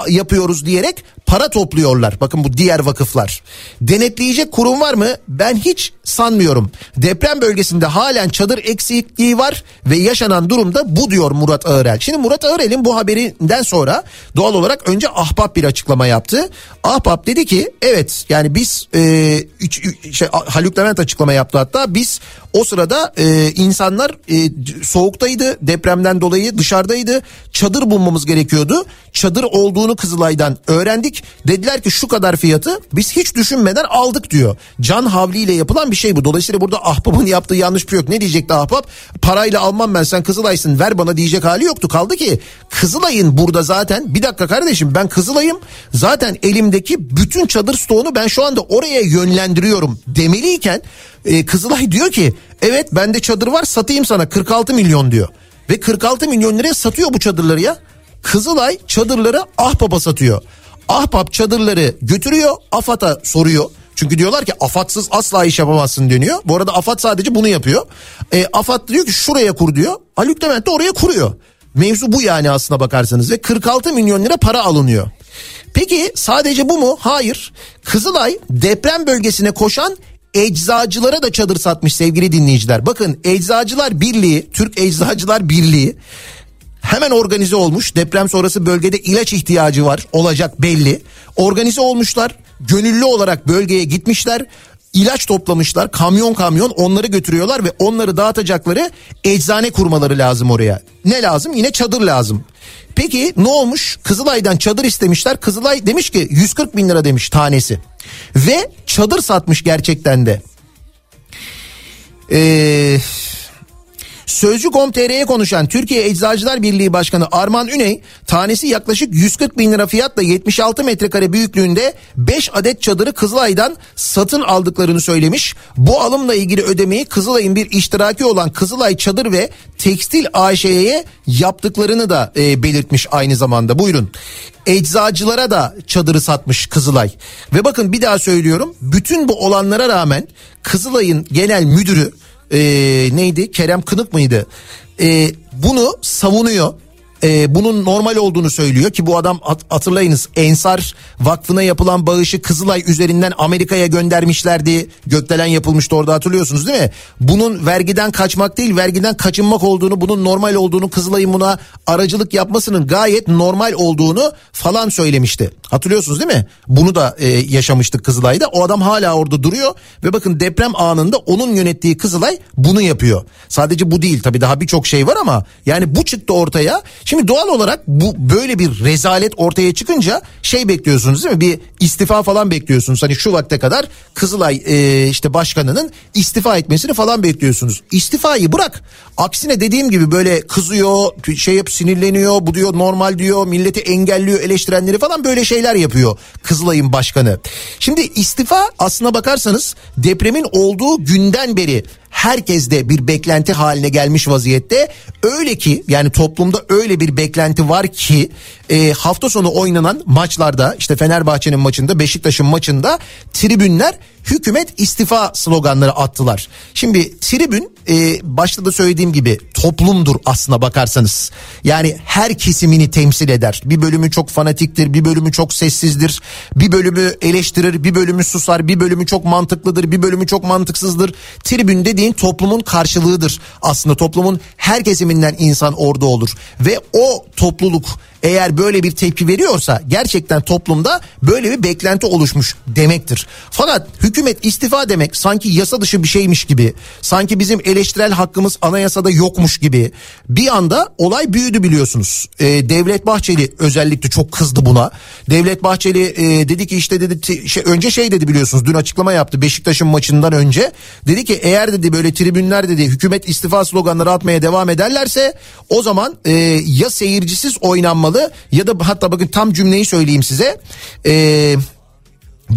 yapıyoruz diyerek para topluyorlar. Bakın bu diğer vakıflar. Denetleyecek kurum var mı? Ben hiç sanmıyorum. Deprem bölgesinde halen çadır eksikliği var ve yaşanan durumda bu diyor Murat Ağırel. Şimdi Murat Ağırel'in bu haberinden sonra doğal olarak önce Ahbap bir açıklama yaptı. Ahbap dedi ki evet yani biz e, üç, şey, Haluk Levent açıklama yaptı hatta biz o sırada e, insanlar e, soğuktaydı depremden dolayı dışarıdaydı çadır bulmamız gerekiyordu. Çadır olduğunu Kızılay'dan öğrendik. Dediler ki şu kadar fiyatı biz hiç düşünmeden aldık diyor. Can havliyle yapılan bir şey bu. Dolayısıyla burada ahbabın yaptığı yanlış bir yok. Ne diyecekti ahbap? Parayla almam ben sen Kızılay'sın ver bana diyecek hali yoktu. Kaldı ki Kızılay'ın burada zaten bir dakika kardeşim ben Kızılay'ım. Zaten elimdeki bütün çadır stoğunu ben şu anda oraya yönlendiriyorum demeliyken e, Kızılay diyor ki evet bende çadır var satayım sana 46 milyon diyor. Ve 46 milyon liraya satıyor bu çadırları ya. Kızılay çadırları Ahbap'a satıyor. Ahbap çadırları götürüyor AFAD'a soruyor. Çünkü diyorlar ki AFAD'sız asla iş yapamazsın deniyor. Bu arada AFAD sadece bunu yapıyor. E, AFAD diyor ki şuraya kur diyor. Haluk Levent de oraya kuruyor. Mevzu bu yani aslına bakarsanız ve 46 milyon lira para alınıyor. Peki sadece bu mu? Hayır. Kızılay deprem bölgesine koşan eczacılara da çadır satmış sevgili dinleyiciler. Bakın Eczacılar Birliği, Türk Eczacılar Birliği hemen organize olmuş. Deprem sonrası bölgede ilaç ihtiyacı var olacak belli. Organize olmuşlar. Gönüllü olarak bölgeye gitmişler. İlaç toplamışlar kamyon kamyon onları götürüyorlar ve onları dağıtacakları eczane kurmaları lazım oraya. Ne lazım? Yine çadır lazım. Peki ne olmuş? Kızılay'dan çadır istemişler. Kızılay demiş ki 140 bin lira demiş tanesi. Ve çadır satmış gerçekten de. Eee... Sözcü.com.tr'ye konuşan Türkiye Eczacılar Birliği Başkanı Arman Üney tanesi yaklaşık 140 bin lira fiyatla 76 metrekare büyüklüğünde 5 adet çadırı Kızılay'dan satın aldıklarını söylemiş. Bu alımla ilgili ödemeyi Kızılay'ın bir iştiraki olan Kızılay Çadır ve Tekstil AŞ'ye yaptıklarını da e, belirtmiş aynı zamanda. Buyurun. Eczacılara da çadırı satmış Kızılay. Ve bakın bir daha söylüyorum. Bütün bu olanlara rağmen Kızılay'ın genel müdürü e, neydi Kerem Kınık mıydı? E, bunu savunuyor. E, bunun normal olduğunu söylüyor ki bu adam hat- hatırlayınız Ensar Vakfı'na yapılan bağışı Kızılay üzerinden Amerika'ya göndermişlerdi. Gökdelen yapılmıştı orada hatırlıyorsunuz değil mi? Bunun vergiden kaçmak değil vergiden kaçınmak olduğunu bunun normal olduğunu Kızılay'ın buna aracılık yapmasının gayet normal olduğunu falan söylemişti. Hatırlıyorsunuz değil mi? Bunu da e, yaşamıştık Kızılay'da. O adam hala orada duruyor ve bakın deprem anında onun yönettiği Kızılay bunu yapıyor. Sadece bu değil tabii daha birçok şey var ama yani bu çıktı ortaya. Şimdi doğal olarak bu böyle bir rezalet ortaya çıkınca şey bekliyorsunuz değil mi? Bir istifa falan bekliyorsunuz. Hani şu vakte kadar Kızılay e, işte başkanının istifa etmesini falan bekliyorsunuz. İstifayı bırak. Aksine dediğim gibi böyle kızıyor, şey yap sinirleniyor, bu diyor normal diyor, milleti engelliyor, eleştirenleri falan böyle şeyler yapıyor Kızılay'ın başkanı. Şimdi istifa aslına bakarsanız depremin olduğu günden beri herkeste bir beklenti haline gelmiş vaziyette. Öyle ki yani toplumda öyle bir beklenti var ki e, hafta sonu oynanan maçlarda işte Fenerbahçe'nin maçında Beşiktaş'ın maçında tribünler hükümet istifa sloganları attılar. Şimdi tribün e, başta da söylediğim gibi toplumdur aslına bakarsanız. Yani her kesimini temsil eder. Bir bölümü çok fanatiktir, bir bölümü çok sessizdir, bir bölümü eleştirir, bir bölümü susar, bir bölümü çok mantıklıdır, bir bölümü çok mantıksızdır. Tribün dediğin toplumun karşılığıdır. Aslında toplumun her kesiminden insan orada olur ve o topluluk eğer böyle bir tepki veriyorsa gerçekten toplumda böyle bir beklenti oluşmuş demektir. Fakat hükümet istifa demek sanki yasa dışı bir şeymiş gibi, sanki bizim eleştirel hakkımız anayasada yokmuş gibi bir anda olay büyüdü biliyorsunuz. Ee, Devlet Bahçeli özellikle çok kızdı buna. Devlet Bahçeli e, dedi ki işte dedi şey, önce şey dedi biliyorsunuz dün açıklama yaptı Beşiktaş'ın maçından önce. Dedi ki eğer dedi böyle tribünler dedi hükümet istifa sloganları atmaya devam ederlerse o zaman e, ya seyircisiz oynanmalı ya da hatta bakın tam cümleyi söyleyeyim size. Eee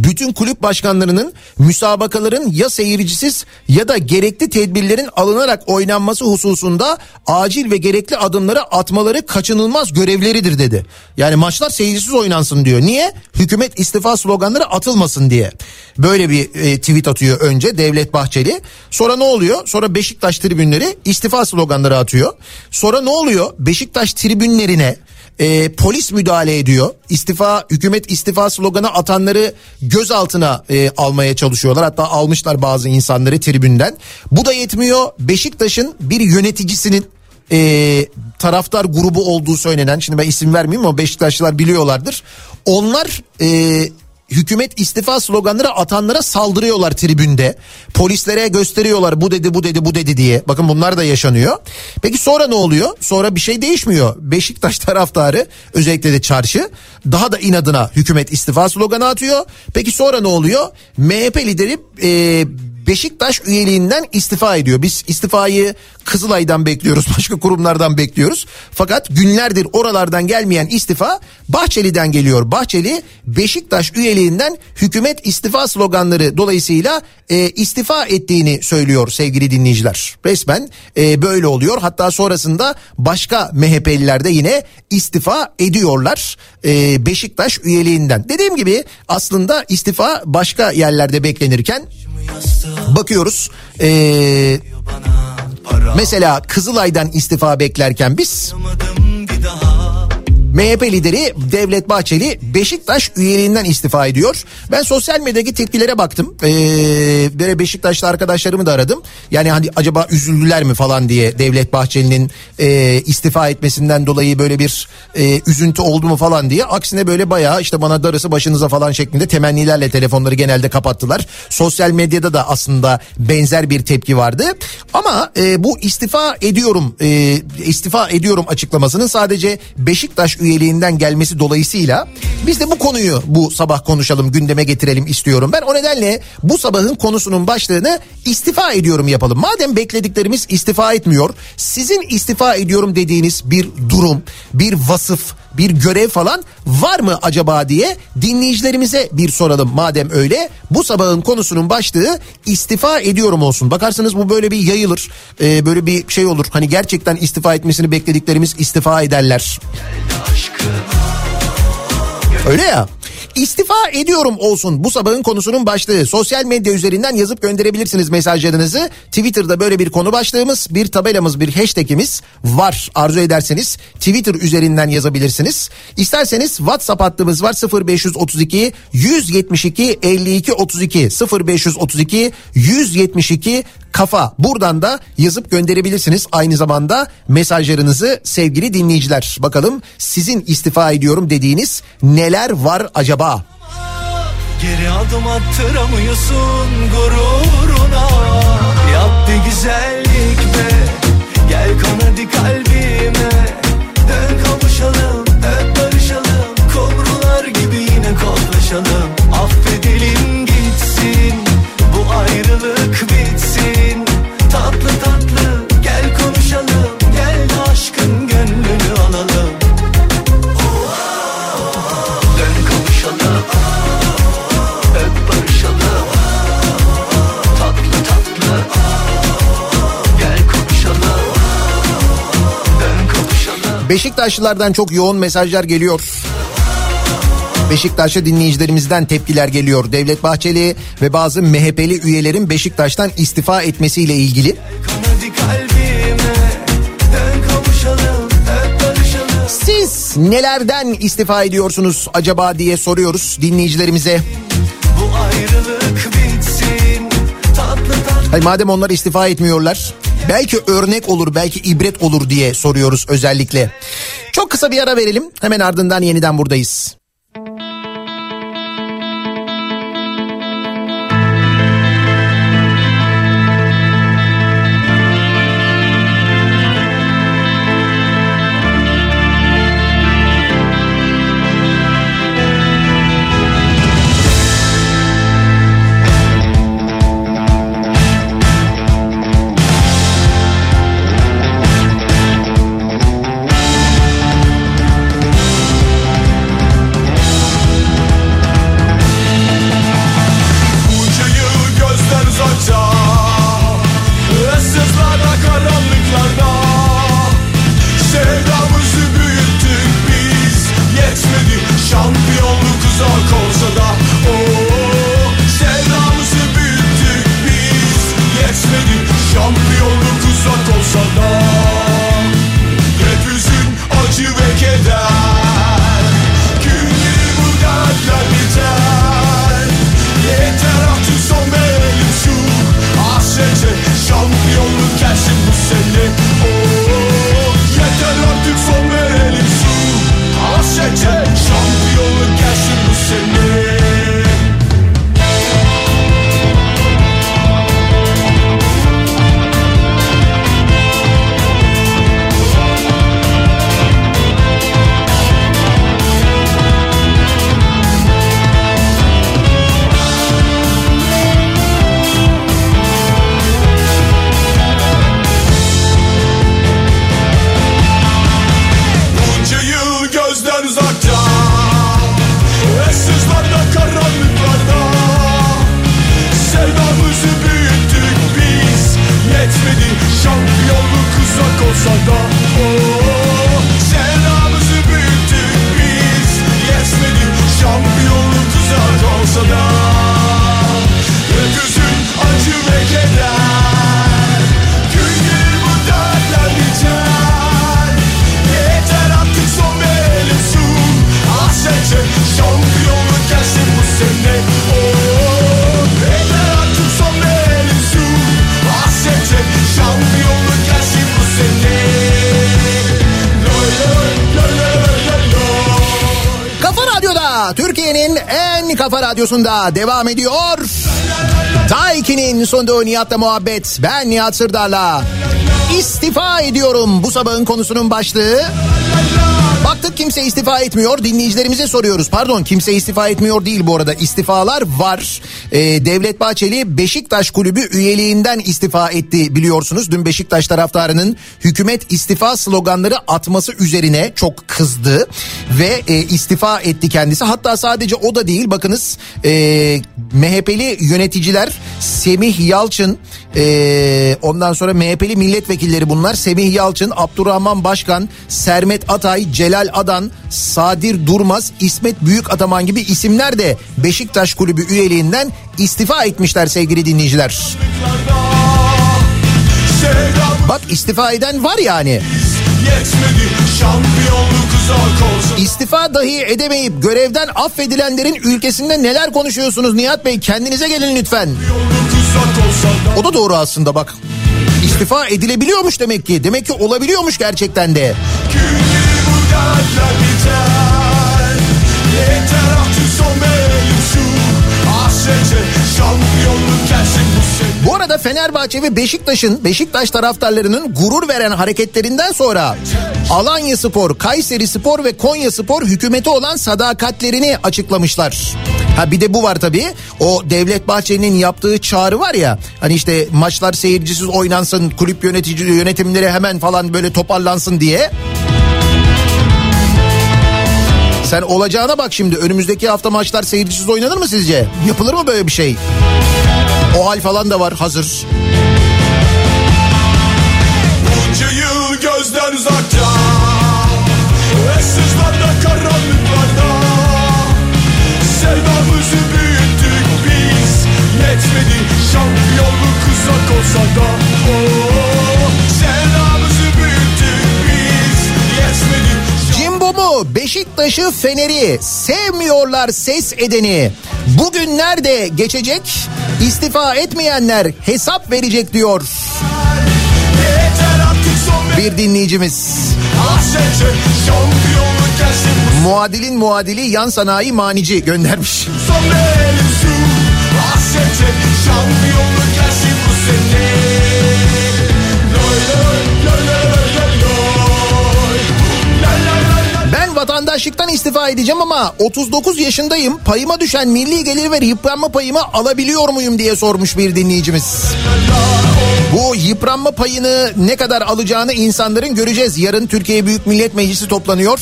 bütün kulüp başkanlarının müsabakaların ya seyircisiz ya da gerekli tedbirlerin alınarak oynanması hususunda acil ve gerekli adımları atmaları kaçınılmaz görevleridir dedi. Yani maçlar seyircisiz oynansın diyor. Niye? Hükümet istifa sloganları atılmasın diye. Böyle bir e, tweet atıyor önce Devlet Bahçeli. Sonra ne oluyor? Sonra Beşiktaş tribünleri istifa sloganları atıyor. Sonra ne oluyor? Beşiktaş tribünlerine e, polis müdahale ediyor. İstifa hükümet istifa sloganı atanları gözaltına e, almaya çalışıyorlar. Hatta almışlar bazı insanları tribünden. Bu da yetmiyor. Beşiktaş'ın bir yöneticisinin e, taraftar grubu olduğu söylenen şimdi ben isim vermeyeyim ama Beşiktaşlılar biliyorlardır. Onlar e, hükümet istifa sloganları atanlara saldırıyorlar tribünde. Polislere gösteriyorlar bu dedi bu dedi bu dedi diye. Bakın bunlar da yaşanıyor. Peki sonra ne oluyor? Sonra bir şey değişmiyor. Beşiktaş [LAUGHS] taraftarı özellikle de çarşı daha da inadına hükümet istifa sloganı atıyor. Peki sonra ne oluyor? MHP lideri e, Beşiktaş üyeliğinden istifa ediyor. Biz istifayı Kızılay'dan bekliyoruz, [LAUGHS] başka kurumlardan bekliyoruz. Fakat günlerdir oralardan gelmeyen istifa Bahçeli'den geliyor. Bahçeli Beşiktaş üyeliğinden hükümet istifa sloganları dolayısıyla e, istifa ettiğini söylüyor sevgili dinleyiciler. Resmen e, böyle oluyor. Hatta sonrasında başka MHP'liler de yine istifa ediyorlar e, Beşiktaş üyeliğinden. Dediğim gibi aslında istifa başka yerlerde beklenirken bakıyoruz. Ee, mesela Kızılay'dan istifa beklerken biz MHP lideri Devlet Bahçeli Beşiktaş üyeliğinden istifa ediyor. Ben sosyal medyadaki tepkilere baktım. Ee, böyle Beşiktaşlı arkadaşlarımı da aradım. Yani hani acaba üzüldüler mi falan diye Devlet Bahçeli'nin e, istifa etmesinden dolayı böyle bir e, üzüntü oldu mu falan diye. Aksine böyle bayağı işte bana darısı başınıza falan şeklinde temennilerle telefonları genelde kapattılar. Sosyal medyada da aslında benzer bir tepki vardı. Ama e, bu istifa ediyorum e, istifa ediyorum açıklamasının sadece Beşiktaş üyeliğinden gelmesi dolayısıyla biz de bu konuyu bu sabah konuşalım gündeme getirelim istiyorum. Ben o nedenle bu sabahın konusunun başlığını istifa ediyorum yapalım. Madem beklediklerimiz istifa etmiyor sizin istifa ediyorum dediğiniz bir durum bir vasıf bir görev falan var mı acaba diye dinleyicilerimize bir soralım madem öyle. Bu sabahın konusunun başlığı istifa ediyorum olsun. Bakarsanız bu böyle bir yayılır. Ee, böyle bir şey olur. Hani gerçekten istifa etmesini beklediklerimiz istifa ederler. Öyle ya. İstifa ediyorum olsun bu sabahın konusunun başlığı. Sosyal medya üzerinden yazıp gönderebilirsiniz mesajlarınızı. Twitter'da böyle bir konu başlığımız, bir tabelamız, bir hashtagimiz var. Arzu ederseniz Twitter üzerinden yazabilirsiniz. İsterseniz WhatsApp hattımız var 0532 172 52 32 0532 172 kafa. Buradan da yazıp gönderebilirsiniz aynı zamanda mesajlarınızı sevgili dinleyiciler. Bakalım sizin istifa ediyorum dediğiniz neler var acaba? Geri adım attıramıyorsun gururuna Yap güzellik be Gel kan hadi Beşiktaşlılardan çok yoğun mesajlar geliyor. Beşiktaşlı dinleyicilerimizden tepkiler geliyor. Devlet Bahçeli ve bazı MHP'li üyelerin Beşiktaş'tan istifa etmesiyle ilgili. Siz nelerden istifa ediyorsunuz acaba diye soruyoruz dinleyicilerimize. Bu ayrılık bitsin Tatlı tatlı Hayır, madem onlar istifa etmiyorlar belki örnek olur belki ibret olur diye soruyoruz özellikle. Çok kısa bir ara verelim hemen ardından yeniden buradayız. Radyosu'nda devam ediyor. Daiki'nin sunduğu Nihat'la muhabbet. Ben Nihat Sırdar'la. İstifa ediyorum bu sabahın konusunun başlığı. Baktık kimse istifa etmiyor. Dinleyicilerimize soruyoruz. Pardon kimse istifa etmiyor değil bu arada. İstifalar var. Ee, Devlet Bahçeli Beşiktaş Kulübü üyeliğinden istifa etti biliyorsunuz. Dün Beşiktaş taraftarının hükümet istifa sloganları atması üzerine çok kızdı. Ve e, istifa etti kendisi. Hatta sadece o da değil. Bakınız e, MHP'li yöneticiler Semih Yalçın e, ondan sonra MHP'li milletvekilleri bunlar. Semih Yalçın, Abdurrahman Başkan, Sermet Atay, Celal Adan, Sadir Durmaz, İsmet Büyük Ataman gibi isimler de Beşiktaş Kulübü üyeliğinden istifa etmişler sevgili dinleyiciler. Bak istifa eden var yani. İstifa dahi edemeyip görevden affedilenlerin ülkesinde neler konuşuyorsunuz Nihat Bey? Kendinize gelin lütfen. O da doğru aslında bak. İstifa edilebiliyormuş demek ki. Demek ki olabiliyormuş gerçekten de. Yeter bu arada Fenerbahçe ve Beşiktaş'ın Beşiktaş taraftarlarının gurur veren hareketlerinden sonra Alanya Spor, Kayseri Spor ve Konya Spor hükümeti olan sadakatlerini açıklamışlar. Ha bir de bu var tabii. O Devlet Bahçeli'nin yaptığı çağrı var ya. Hani işte maçlar seyircisiz oynansın, kulüp yönetici yönetimleri hemen falan böyle toparlansın diye. Sen olacağına bak şimdi önümüzdeki hafta maçlar seyircisiz oynanır mı sizce? Yapılır mı böyle bir şey? O hal falan da var hazır. Bunca yıl gözden uzakta Issızlarda karanlıklarda Sevdamızı büyüttük biz Yetmedi şampiyonluk uzak olsa da oh, Beşiktaş'ı Fener'i sevmiyorlar ses edeni. Bugün nerede geçecek? İstifa etmeyenler hesap verecek diyor bir dinleyicimiz. Muadilin muadili yan sanayi manici göndermiş. son vatandaşlıktan istifa edeceğim ama 39 yaşındayım. Payıma düşen milli gelir ve yıpranma payımı alabiliyor muyum diye sormuş bir dinleyicimiz. Bu yıpranma payını ne kadar alacağını insanların göreceğiz. Yarın Türkiye Büyük Millet Meclisi toplanıyor.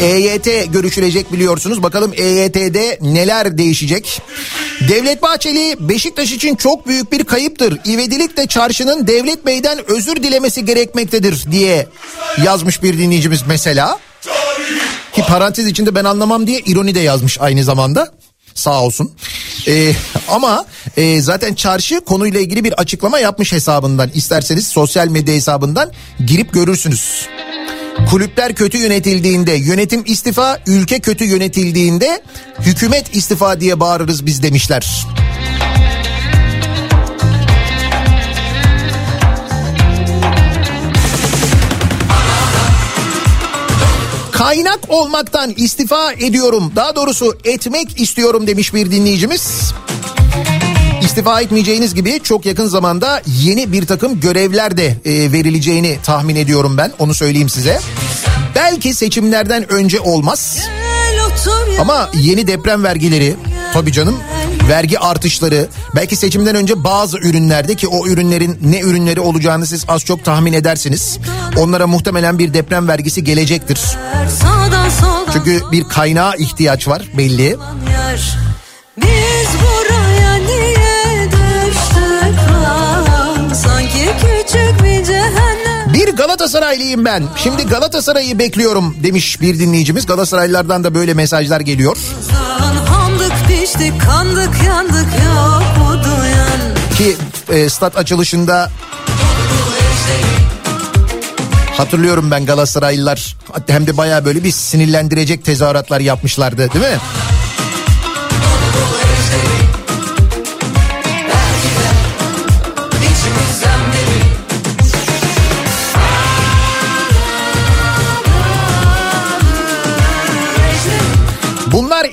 EYT görüşülecek biliyorsunuz. Bakalım EYT'de neler değişecek. Devlet Bahçeli Beşiktaş için çok büyük bir kayıptır. İvedilik de çarşının Devlet Bey'den özür dilemesi gerekmektedir diye yazmış bir dinleyicimiz mesela. Ki parantez içinde ben anlamam diye ironi de yazmış aynı zamanda. Sağ olsun. Ee, ama e, zaten çarşı konuyla ilgili bir açıklama yapmış hesabından. İsterseniz sosyal medya hesabından girip görürsünüz. Kulüpler kötü yönetildiğinde yönetim istifa, ülke kötü yönetildiğinde hükümet istifa diye bağırırız biz demişler. Kaynak olmaktan istifa ediyorum. Daha doğrusu etmek istiyorum demiş bir dinleyicimiz. İstifa etmeyeceğiniz gibi çok yakın zamanda yeni bir takım görevler de e, verileceğini tahmin ediyorum ben. Onu söyleyeyim size. Belki seçimlerden önce olmaz. Ama yeni deprem vergileri tabii canım vergi artışları belki seçimden önce bazı ürünlerde ki o ürünlerin ne ürünleri olacağını siz az çok tahmin edersiniz. Onlara muhtemelen bir deprem vergisi gelecektir. Çünkü bir kaynağa ihtiyaç var belli. Biz buraya niye düştük? Sanki küçük bir cehennem. Bir Galatasaraylıyım ben. Şimdi Galatasaray'ı bekliyorum demiş bir dinleyicimiz. Galatasaraylılardan da böyle mesajlar geliyor. Piştik kandık yandık yok mu duyan? Ki e, stat açılışında hatırlıyorum ben Galatasaraylılar hem de bayağı böyle bir sinirlendirecek tezahüratlar yapmışlardı değil mi?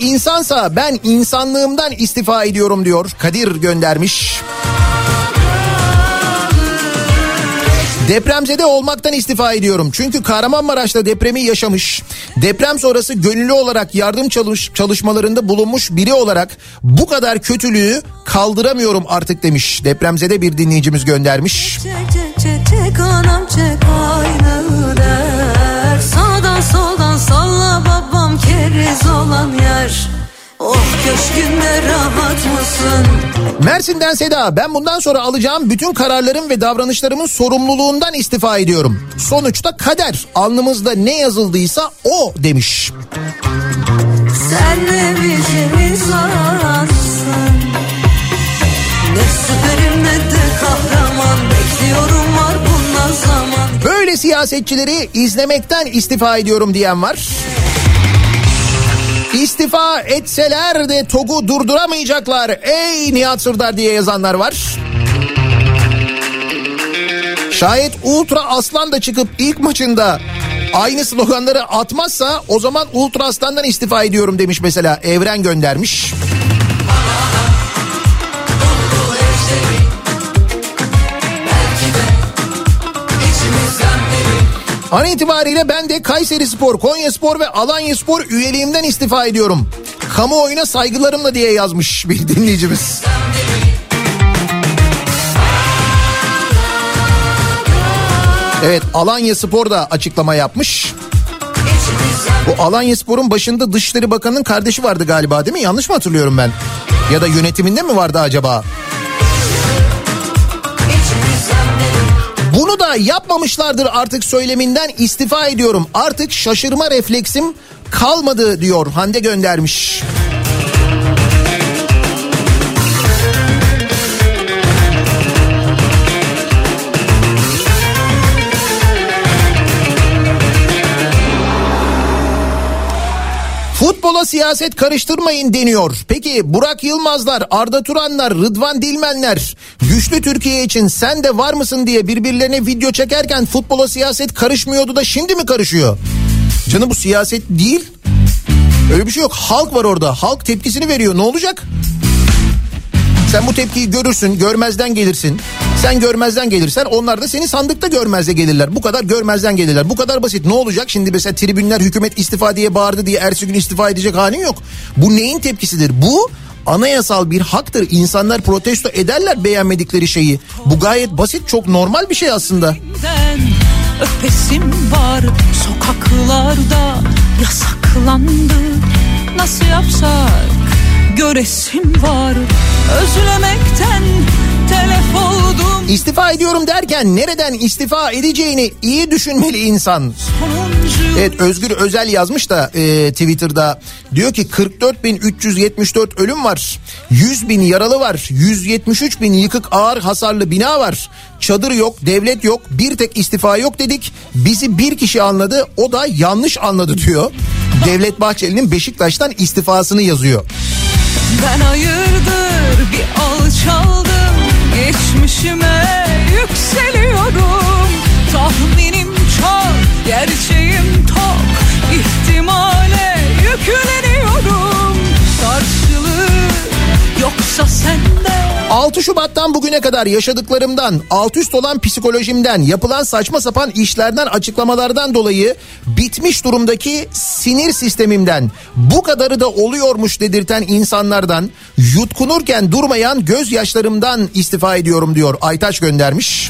İnsansa ben insanlığımdan istifa ediyorum diyor. Kadir göndermiş. Depremzede olmaktan istifa ediyorum. Çünkü Kahramanmaraş'ta depremi yaşamış. Deprem sonrası gönüllü olarak yardım çalış çalışmalarında bulunmuş biri olarak bu kadar kötülüğü kaldıramıyorum artık demiş. Depremzede bir dinleyicimiz göndermiş. Çek çek çek çek anam çek keriz olan yer Oh köşkünde rahat mısın? Mersin'den Seda ben bundan sonra alacağım bütün kararlarım ve davranışlarımın sorumluluğundan istifa ediyorum. Sonuçta kader alnımızda ne yazıldıysa o demiş. Sen insansın Ne süperim ne de kahraman Bekliyorum var bundan zaman Böyle siyasetçileri izlemekten istifa ediyorum diyen var. İstifa etseler de TOG'u durduramayacaklar. Ey Nihat Sırdar diye yazanlar var. Şayet Ultra Aslan da çıkıp ilk maçında aynı sloganları atmazsa o zaman Ultra Aslan'dan istifa ediyorum demiş mesela Evren göndermiş. An itibariyle ben de Kayseri Spor, Konya Spor ve Alanya Spor üyeliğimden istifa ediyorum. Kamuoyuna saygılarımla diye yazmış bir dinleyicimiz. Evet Alanya Spor da açıklama yapmış. Bu Alanya Spor'un başında Dışişleri Bakanı'nın kardeşi vardı galiba değil mi? Yanlış mı hatırlıyorum ben? Ya da yönetiminde mi vardı acaba? Bunu da yapmamışlardır artık söyleminden istifa ediyorum. Artık şaşırma refleksim kalmadı diyor Hande göndermiş. Siyaset karıştırmayın deniyor. Peki Burak Yılmazlar, Arda Turanlar, Rıdvan Dilmenler güçlü Türkiye için sen de var mısın diye birbirlerine video çekerken futbola siyaset karışmıyordu da şimdi mi karışıyor? Canım bu siyaset değil. Öyle bir şey yok. Halk var orada. Halk tepkisini veriyor. Ne olacak? Sen bu tepkiyi görürsün, görmezden gelirsin. Sen görmezden gelirsen onlar da seni sandıkta görmezde gelirler. Bu kadar görmezden gelirler. Bu kadar basit. Ne olacak? Şimdi mesela tribünler hükümet istifa diye bağırdı diye ertesi gün istifa edecek halin yok. Bu neyin tepkisidir? Bu anayasal bir haktır. İnsanlar protesto ederler beğenmedikleri şeyi. Bu gayet basit, çok normal bir şey aslında. Öpesim var sokaklarda yasaklandı nasıl yapsak göresim var özlemekten telef oldum İstifa ediyorum derken nereden istifa edeceğini iyi düşünmeli insan. Evet Özgür Özel yazmış da e, Twitter'da diyor ki 44.374 ölüm var. 100 bin yaralı var. 173 bin yıkık ağır hasarlı bina var. Çadır yok, devlet yok, bir tek istifa yok dedik. Bizi bir kişi anladı, o da yanlış anladı diyor. Devlet Bahçeli'nin Beşiktaş'tan istifasını yazıyor. Ben hayırdır bir alçaldım geçmişime yükseliyorum. Tahminim çok gerçeğim tok ihtimale yükleniyorum. Karşılığı yoksa sende 6 Şubat'tan bugüne kadar yaşadıklarımdan, alt üst olan psikolojimden, yapılan saçma sapan işlerden, açıklamalardan dolayı bitmiş durumdaki sinir sistemimden, bu kadarı da oluyormuş dedirten insanlardan, yutkunurken durmayan gözyaşlarımdan istifa ediyorum diyor Aytaç göndermiş.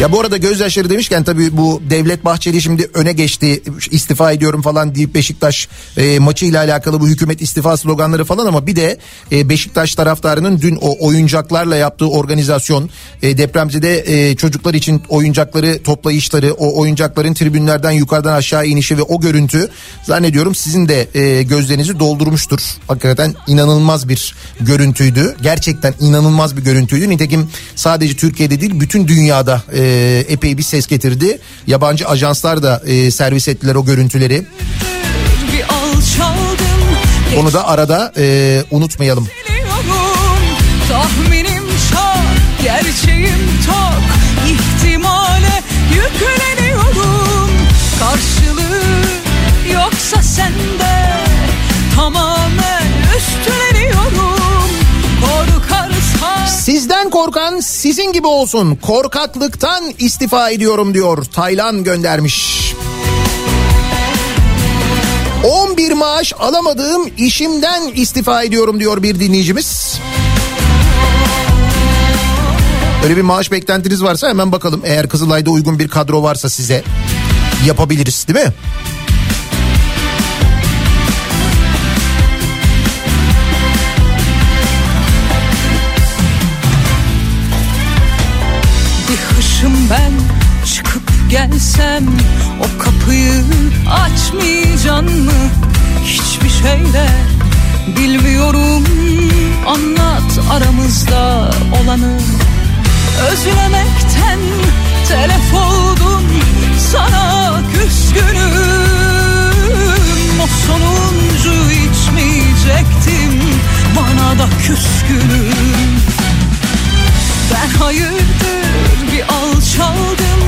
Ya bu arada gözyaşları demişken tabii bu Devlet Bahçeli şimdi öne geçti istifa ediyorum falan deyip Beşiktaş e, maçıyla alakalı bu hükümet istifa sloganları falan ama bir de e, Beşiktaş taraftarının dün o oyuncaklarla yaptığı organizasyon e, depremzede e, çocuklar için oyuncakları toplayışları o oyuncakların tribünlerden yukarıdan aşağı inişi ve o görüntü zannediyorum sizin de e, gözlerinizi doldurmuştur. Hakikaten inanılmaz bir görüntüydü. Gerçekten inanılmaz bir görüntüydü. Nitekim sadece Türkiye'de değil bütün dünyada e, epey bir ses getirdi. Yabancı ajanslar da e, servis ettiler o görüntüleri. Onu da arada e, unutmayalım. Tahminim çok gerçeğim tok ihtimale yükleniyorum karşılığı yoksa sende sizin gibi olsun korkaklıktan istifa ediyorum diyor Taylan göndermiş. 11 maaş alamadığım işimden istifa ediyorum diyor bir dinleyicimiz. Öyle bir maaş beklentiniz varsa hemen bakalım. Eğer Kızılay'da uygun bir kadro varsa size yapabiliriz değil mi? Hışım ben çıkıp gelsem O kapıyı açmayacaksın mı? Hiçbir şeyle bilmiyorum Anlat aramızda olanı. Özlemekten telef oldum Sana küskünüm. O sonuncu içmeyecektim Bana da küskünüm. Ben hayırdır bir alçaldım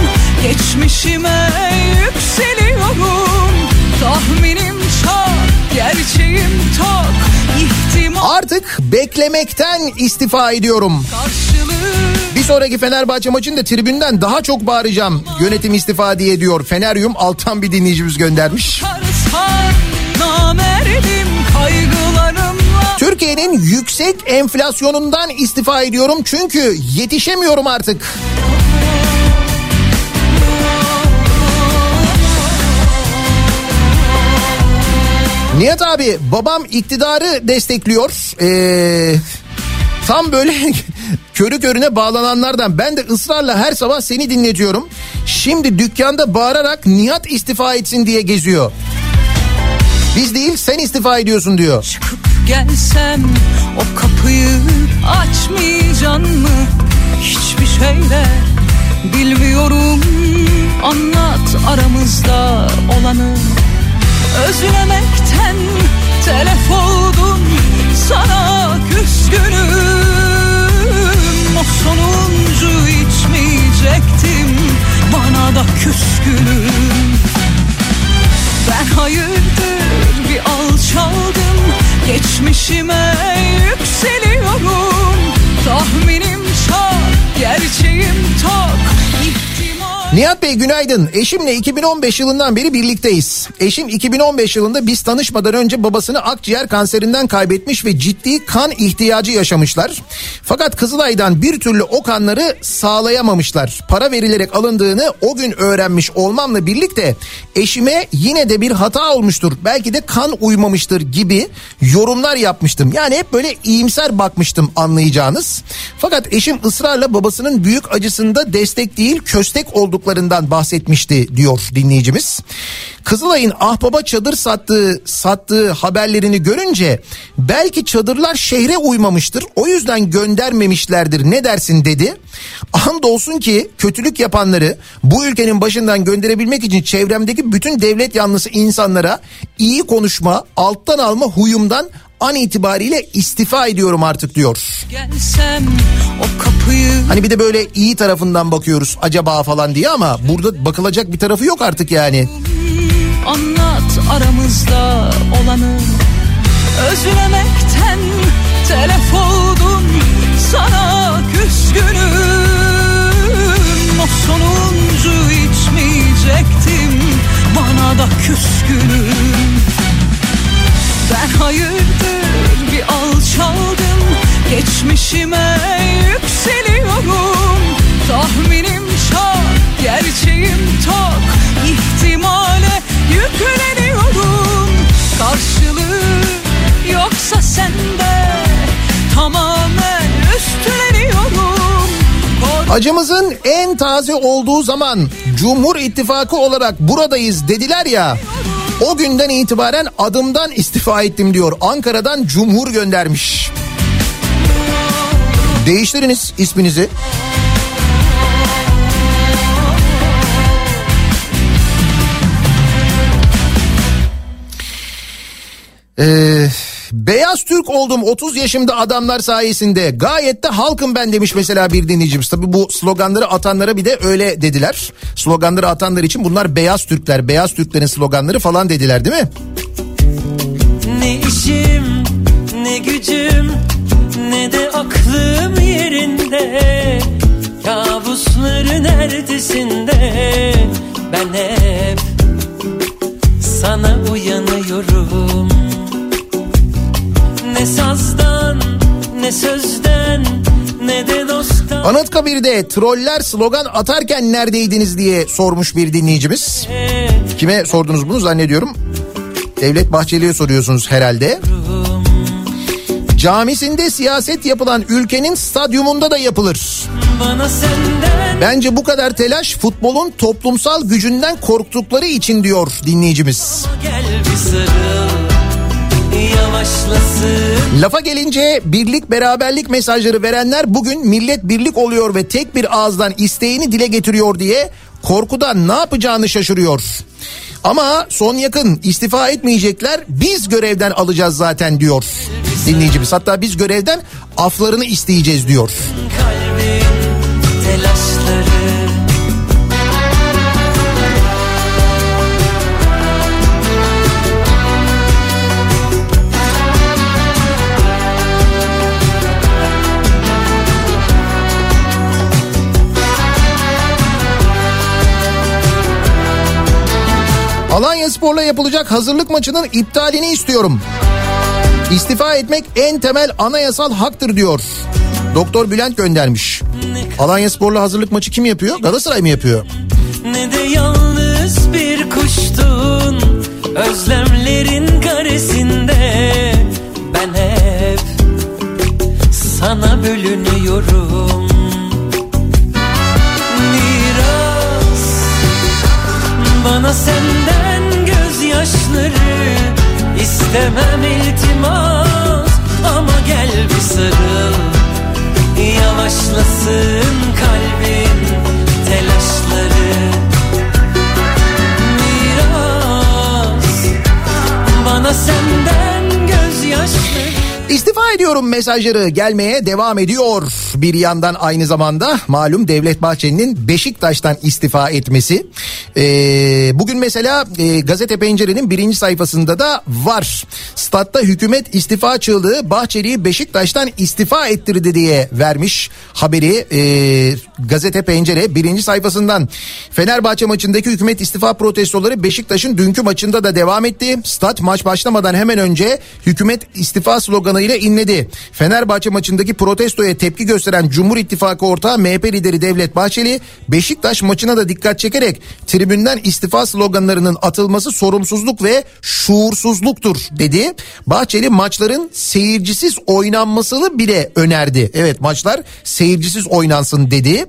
Geçmişime yükseliyorum Tahminim çok gerçeğim tok İhtimal Artık beklemekten istifa ediyorum. Bir sonraki Fenerbahçe maçında tribünden daha çok bağıracağım. Yönetim istifa diye diyor. Feneryum alttan bir dinleyicimiz göndermiş. karışan namerdim kaygılarımla Türkiye'nin yüksek enflasyonundan istifa ediyorum çünkü yetişemiyorum artık. Nihat abi babam iktidarı destekliyor. Ee, tam böyle [LAUGHS] körü körüne bağlananlardan ben de ısrarla her sabah seni dinletiyorum. Şimdi dükkanda bağırarak Nihat istifa etsin diye geziyor. Biz değil sen istifa ediyorsun diyor. Gelsem o kapıyı açmayacaksın mı? Hiçbir şeyle bilmiyorum. Anlat aramızda olanı. Özlemekten telef oldum. Sana küskünüm. O sonuncu içmeyecektim. Bana da küskünüm. Ben hayırdır bir alçaldım Geçmişime yükseliyorum. Tahminim çok gerçeğim tok Nihat Bey günaydın. Eşimle 2015 yılından beri birlikteyiz. Eşim 2015 yılında biz tanışmadan önce babasını akciğer kanserinden kaybetmiş ve ciddi kan ihtiyacı yaşamışlar. Fakat Kızılay'dan bir türlü o kanları sağlayamamışlar. Para verilerek alındığını o gün öğrenmiş olmamla birlikte eşime yine de bir hata olmuştur. Belki de kan uymamıştır gibi yorumlar yapmıştım. Yani hep böyle iyimser bakmıştım anlayacağınız. Fakat eşim ısrarla babasının büyük acısında destek değil köstek olduklarından bahsetmişti diyor dinleyicimiz. Kızılay'ın ahbaba çadır sattığı sattığı haberlerini görünce belki çadırlar şehre uymamıştır. O yüzden göndermemişlerdir ne dersin dedi. Andolsun ki kötülük yapanları bu ülkenin başından gönderebilmek için çevremdeki bütün devlet yanlısı insanlara iyi konuşma, alttan alma huyumdan an itibariyle istifa ediyorum artık diyor. Gelsem kapıyı Hani bir de böyle iyi tarafından bakıyoruz acaba falan diye ama burada bakılacak bir tarafı yok artık yani. Anlat aramızda olanı Özlemekten telef oldum Sana küskünüm O sonuncu içmeyecektim Bana da küskünüm hayırdır? Bir alçaldım. Geçmişime yükseliyorum. Tahminim çok, gerçeğim tok. İhtimale yükleniyorum. Karşılığı yoksa sende Tamamen üstleniyorum. Acımızın en taze olduğu zaman Cumhur İttifakı olarak buradayız dediler ya. O günden itibaren adımdan istifa ettim diyor. Ankara'dan Cumhur göndermiş. Değiştiriniz isminizi. Ee, beyaz Türk oldum 30 yaşımda adamlar sayesinde. Gayet de halkım ben demiş mesela bir dinleyicimiz. Tabii bu sloganları atanlara bir de öyle dediler. Sloganları atanlar için bunlar beyaz Türkler, beyaz Türklerin sloganları falan dediler değil mi? Ne işim ne gücüm ne de aklım yerinde Kabusların ertesinde ben hep sana uyanıyorum Ne sazdan ne sözden ne de dosttan Anıtkabir'de troller slogan atarken neredeydiniz diye sormuş bir dinleyicimiz. Kime sordunuz bunu zannediyorum. Devlet Bahçeli'ye soruyorsunuz herhalde. Camisinde siyaset yapılan ülkenin stadyumunda da yapılır. Bence bu kadar telaş futbolun toplumsal gücünden korktukları için diyor dinleyicimiz. gel bir sarıl Yavaşlasın Lafa gelince birlik beraberlik mesajları verenler bugün millet birlik oluyor ve tek bir ağızdan isteğini dile getiriyor diye korkudan ne yapacağını şaşırıyor. Ama son yakın istifa etmeyecekler biz görevden alacağız zaten diyor dinleyicimiz. Hatta biz görevden aflarını isteyeceğiz diyor. kalbin telaşları Spor'la yapılacak hazırlık maçının iptalini istiyorum. İstifa etmek en temel anayasal haktır diyor. Doktor Bülent göndermiş. Alanya Spor'la hazırlık maçı kim yapıyor? Galatasaray mı yapıyor? Ne de yalnız bir kuştun Özlemlerin karesinde Ben hep sana bölünüyorum Miras bana senden istemem iltimas Ama gel bir sarıl. Yavaşlasın kalbin telaşları. Miras bana senden İstifa ediyorum mesajları gelmeye devam ediyor. Bir yandan aynı zamanda malum Devlet Bahçeli'nin Beşiktaş'tan istifa etmesi. Ee, bugün mesela e, gazete pencerenin birinci sayfasında da var. Statta hükümet istifa çığlığı Bahçeli'yi Beşiktaş'tan istifa ettirdi diye vermiş haberi e, gazete pencere birinci sayfasından. Fenerbahçe maçındaki hükümet istifa protestoları Beşiktaş'ın dünkü maçında da devam etti. Stat maç başlamadan hemen önce hükümet istifa sloganıyla inledi. Fenerbahçe maçındaki protestoya tepki gösteren Cumhur İttifakı ortağı MHP lideri Devlet Bahçeli Beşiktaş maçına da dikkat çekerek tribünden istifa sloganlarının atılması sorumsuzluk ve şuursuzluktur dedi. Bahçeli maçların seyircisiz oynanmasını bile önerdi. Evet maçlar seyircisiz oynansın dedi.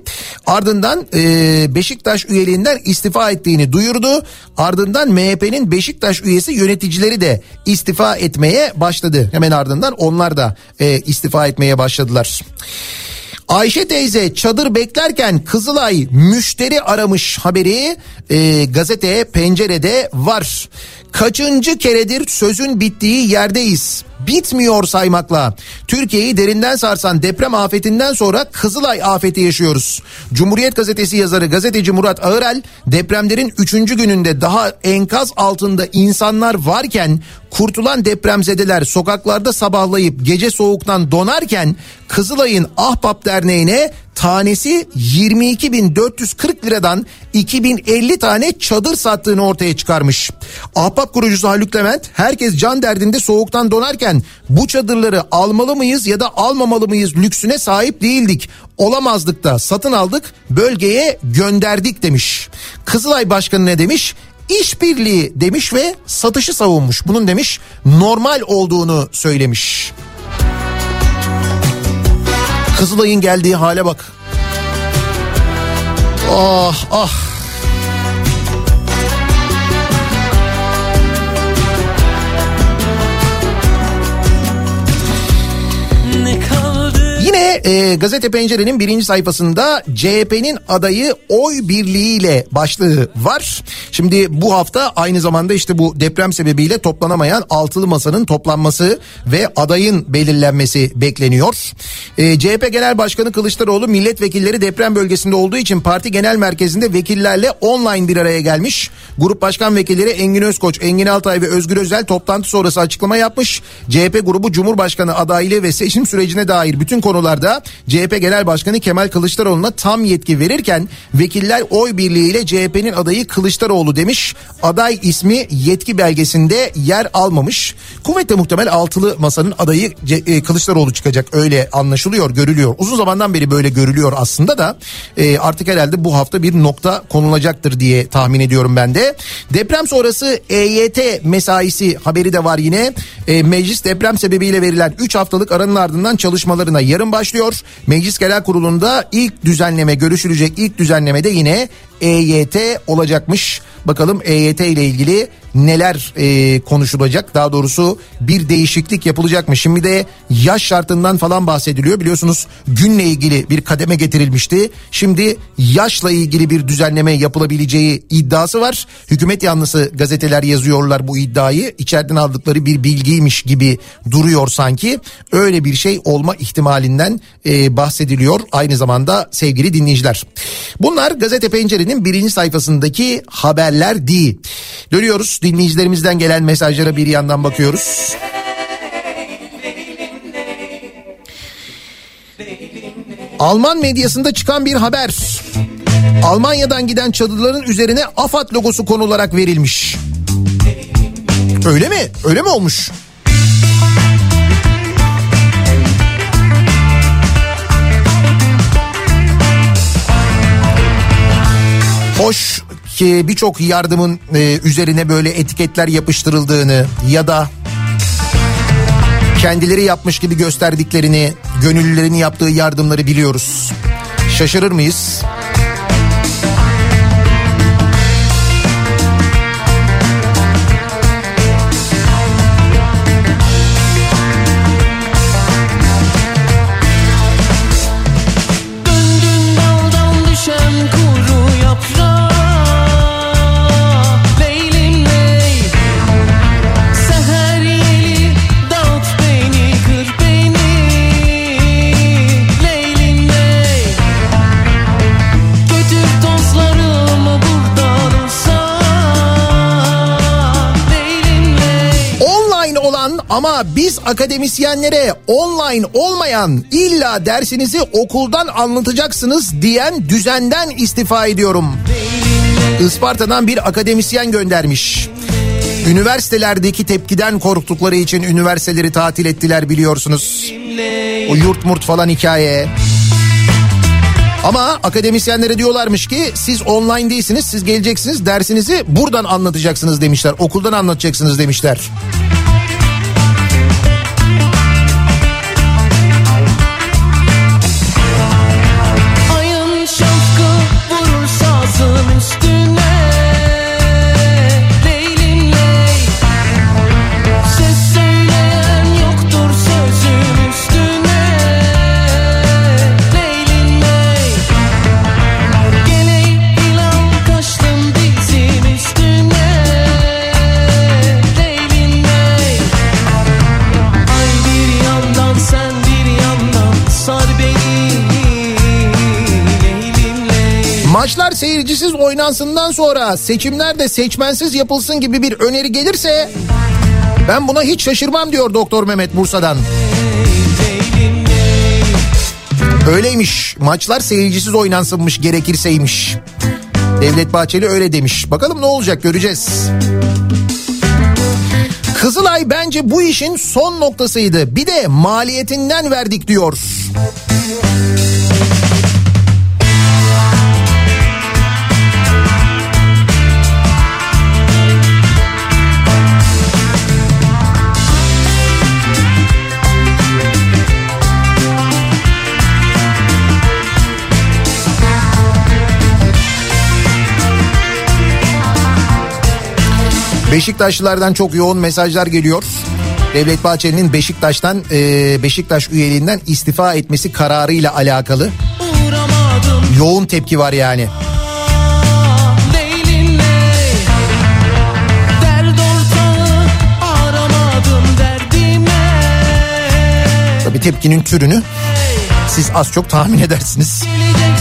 Ardından e, Beşiktaş üyeliğinden istifa ettiğini duyurdu. Ardından MHP'nin Beşiktaş üyesi yöneticileri de istifa etmeye başladı. Hemen ardından onlar da e, istifa etmeye başladılar. Ayşe teyze çadır beklerken Kızılay müşteri aramış haberi e, gazete pencerede var. Kaçıncı keredir sözün bittiği yerdeyiz. Bitmiyor saymakla. Türkiye'yi derinden sarsan deprem afetinden sonra Kızılay afeti yaşıyoruz. Cumhuriyet gazetesi yazarı gazeteci Murat Ağırel depremlerin 3. gününde daha enkaz altında insanlar varken kurtulan depremzedeler sokaklarda sabahlayıp gece soğuktan donarken Kızılay'ın Ahbap Derneği'ne tanesi 22.440 liradan 2050 tane çadır sattığını ortaya çıkarmış. Ahbap kurucusu Haluk Levent herkes can derdinde soğuktan donarken bu çadırları almalı mıyız ya da almamalı mıyız lüksüne sahip değildik. Olamazdık da satın aldık bölgeye gönderdik demiş. Kızılay Başkanı ne demiş? İşbirliği demiş ve satışı savunmuş. Bunun demiş normal olduğunu söylemiş. Kızılay'ın geldiği hale bak. Ah ah. E, gazete pencerenin birinci sayfasında CHP'nin adayı oy birliğiyle başlığı var. Şimdi bu hafta aynı zamanda işte bu deprem sebebiyle toplanamayan altılı masanın toplanması ve adayın belirlenmesi bekleniyor. E, CHP Genel Başkanı Kılıçdaroğlu milletvekilleri deprem bölgesinde olduğu için parti genel merkezinde vekillerle online bir araya gelmiş. Grup başkan vekilleri Engin Özkoç, Engin Altay ve Özgür Özel toplantı sonrası açıklama yapmış. CHP grubu Cumhurbaşkanı adaylığı ve seçim sürecine dair bütün konularda sonra CHP Genel Başkanı Kemal Kılıçdaroğlu'na tam yetki verirken vekiller oy birliğiyle CHP'nin adayı Kılıçdaroğlu demiş. Aday ismi yetki belgesinde yer almamış. Kuvvetle muhtemel altılı masanın adayı e, Kılıçdaroğlu çıkacak öyle anlaşılıyor görülüyor. Uzun zamandan beri böyle görülüyor aslında da e, artık herhalde bu hafta bir nokta konulacaktır diye tahmin ediyorum ben de. Deprem sonrası EYT mesaisi haberi de var yine. E, meclis deprem sebebiyle verilen 3 haftalık aranın ardından çalışmalarına yarın başlıyor. Meclis Genel Kurulu'nda ilk düzenleme görüşülecek ilk düzenlemede yine EYT olacakmış. Bakalım EYT ile ilgili neler e, konuşulacak daha doğrusu bir değişiklik yapılacak mı? Şimdi de yaş şartından falan bahsediliyor biliyorsunuz günle ilgili bir kademe getirilmişti. Şimdi yaşla ilgili bir düzenleme yapılabileceği iddiası var. Hükümet yanlısı gazeteler yazıyorlar bu iddiayı içeriden aldıkları bir bilgiymiş gibi duruyor sanki. Öyle bir şey olma ihtimalinden e, bahsediliyor aynı zamanda sevgili dinleyiciler. Bunlar gazete pencerenin birinci sayfasındaki haberler değil. Dönüyoruz dinleyicilerimizden gelen mesajlara bir yandan bakıyoruz. Alman medyasında çıkan bir haber. Almanya'dan giden çadırların üzerine AFAD logosu konularak verilmiş. Öyle mi? Öyle mi olmuş? Hoş ki birçok yardımın e, üzerine böyle etiketler yapıştırıldığını ya da kendileri yapmış gibi gösterdiklerini, gönüllülerin yaptığı yardımları biliyoruz. Şaşırır mıyız? Döndün ama biz akademisyenlere online olmayan illa dersinizi okuldan anlatacaksınız diyen düzenden istifa ediyorum. Isparta'dan bir akademisyen göndermiş. Üniversitelerdeki tepkiden korktukları için üniversiteleri tatil ettiler biliyorsunuz. O yurt murt falan hikaye. Ama akademisyenlere diyorlarmış ki siz online değilsiniz siz geleceksiniz dersinizi buradan anlatacaksınız demişler. Okuldan anlatacaksınız demişler. Seyircisiz oynansından sonra seçimler de seçmensiz yapılsın gibi bir öneri gelirse ben buna hiç şaşırmam diyor Doktor Mehmet Bursa'dan. Öyleymiş. Maçlar seyircisiz oynansınmış gerekirseymiş. Devlet Bahçeli öyle demiş. Bakalım ne olacak göreceğiz. Kızılay bence bu işin son noktasıydı. Bir de maliyetinden verdik diyor. Beşiktaşlılardan çok yoğun mesajlar geliyor. Devlet Bahçeli'nin Beşiktaş'tan e, Beşiktaş üyeliğinden istifa etmesi kararıyla alakalı yoğun tepki var yani. Tabii tepkinin türünü siz az çok tahmin edersiniz. Geleceksen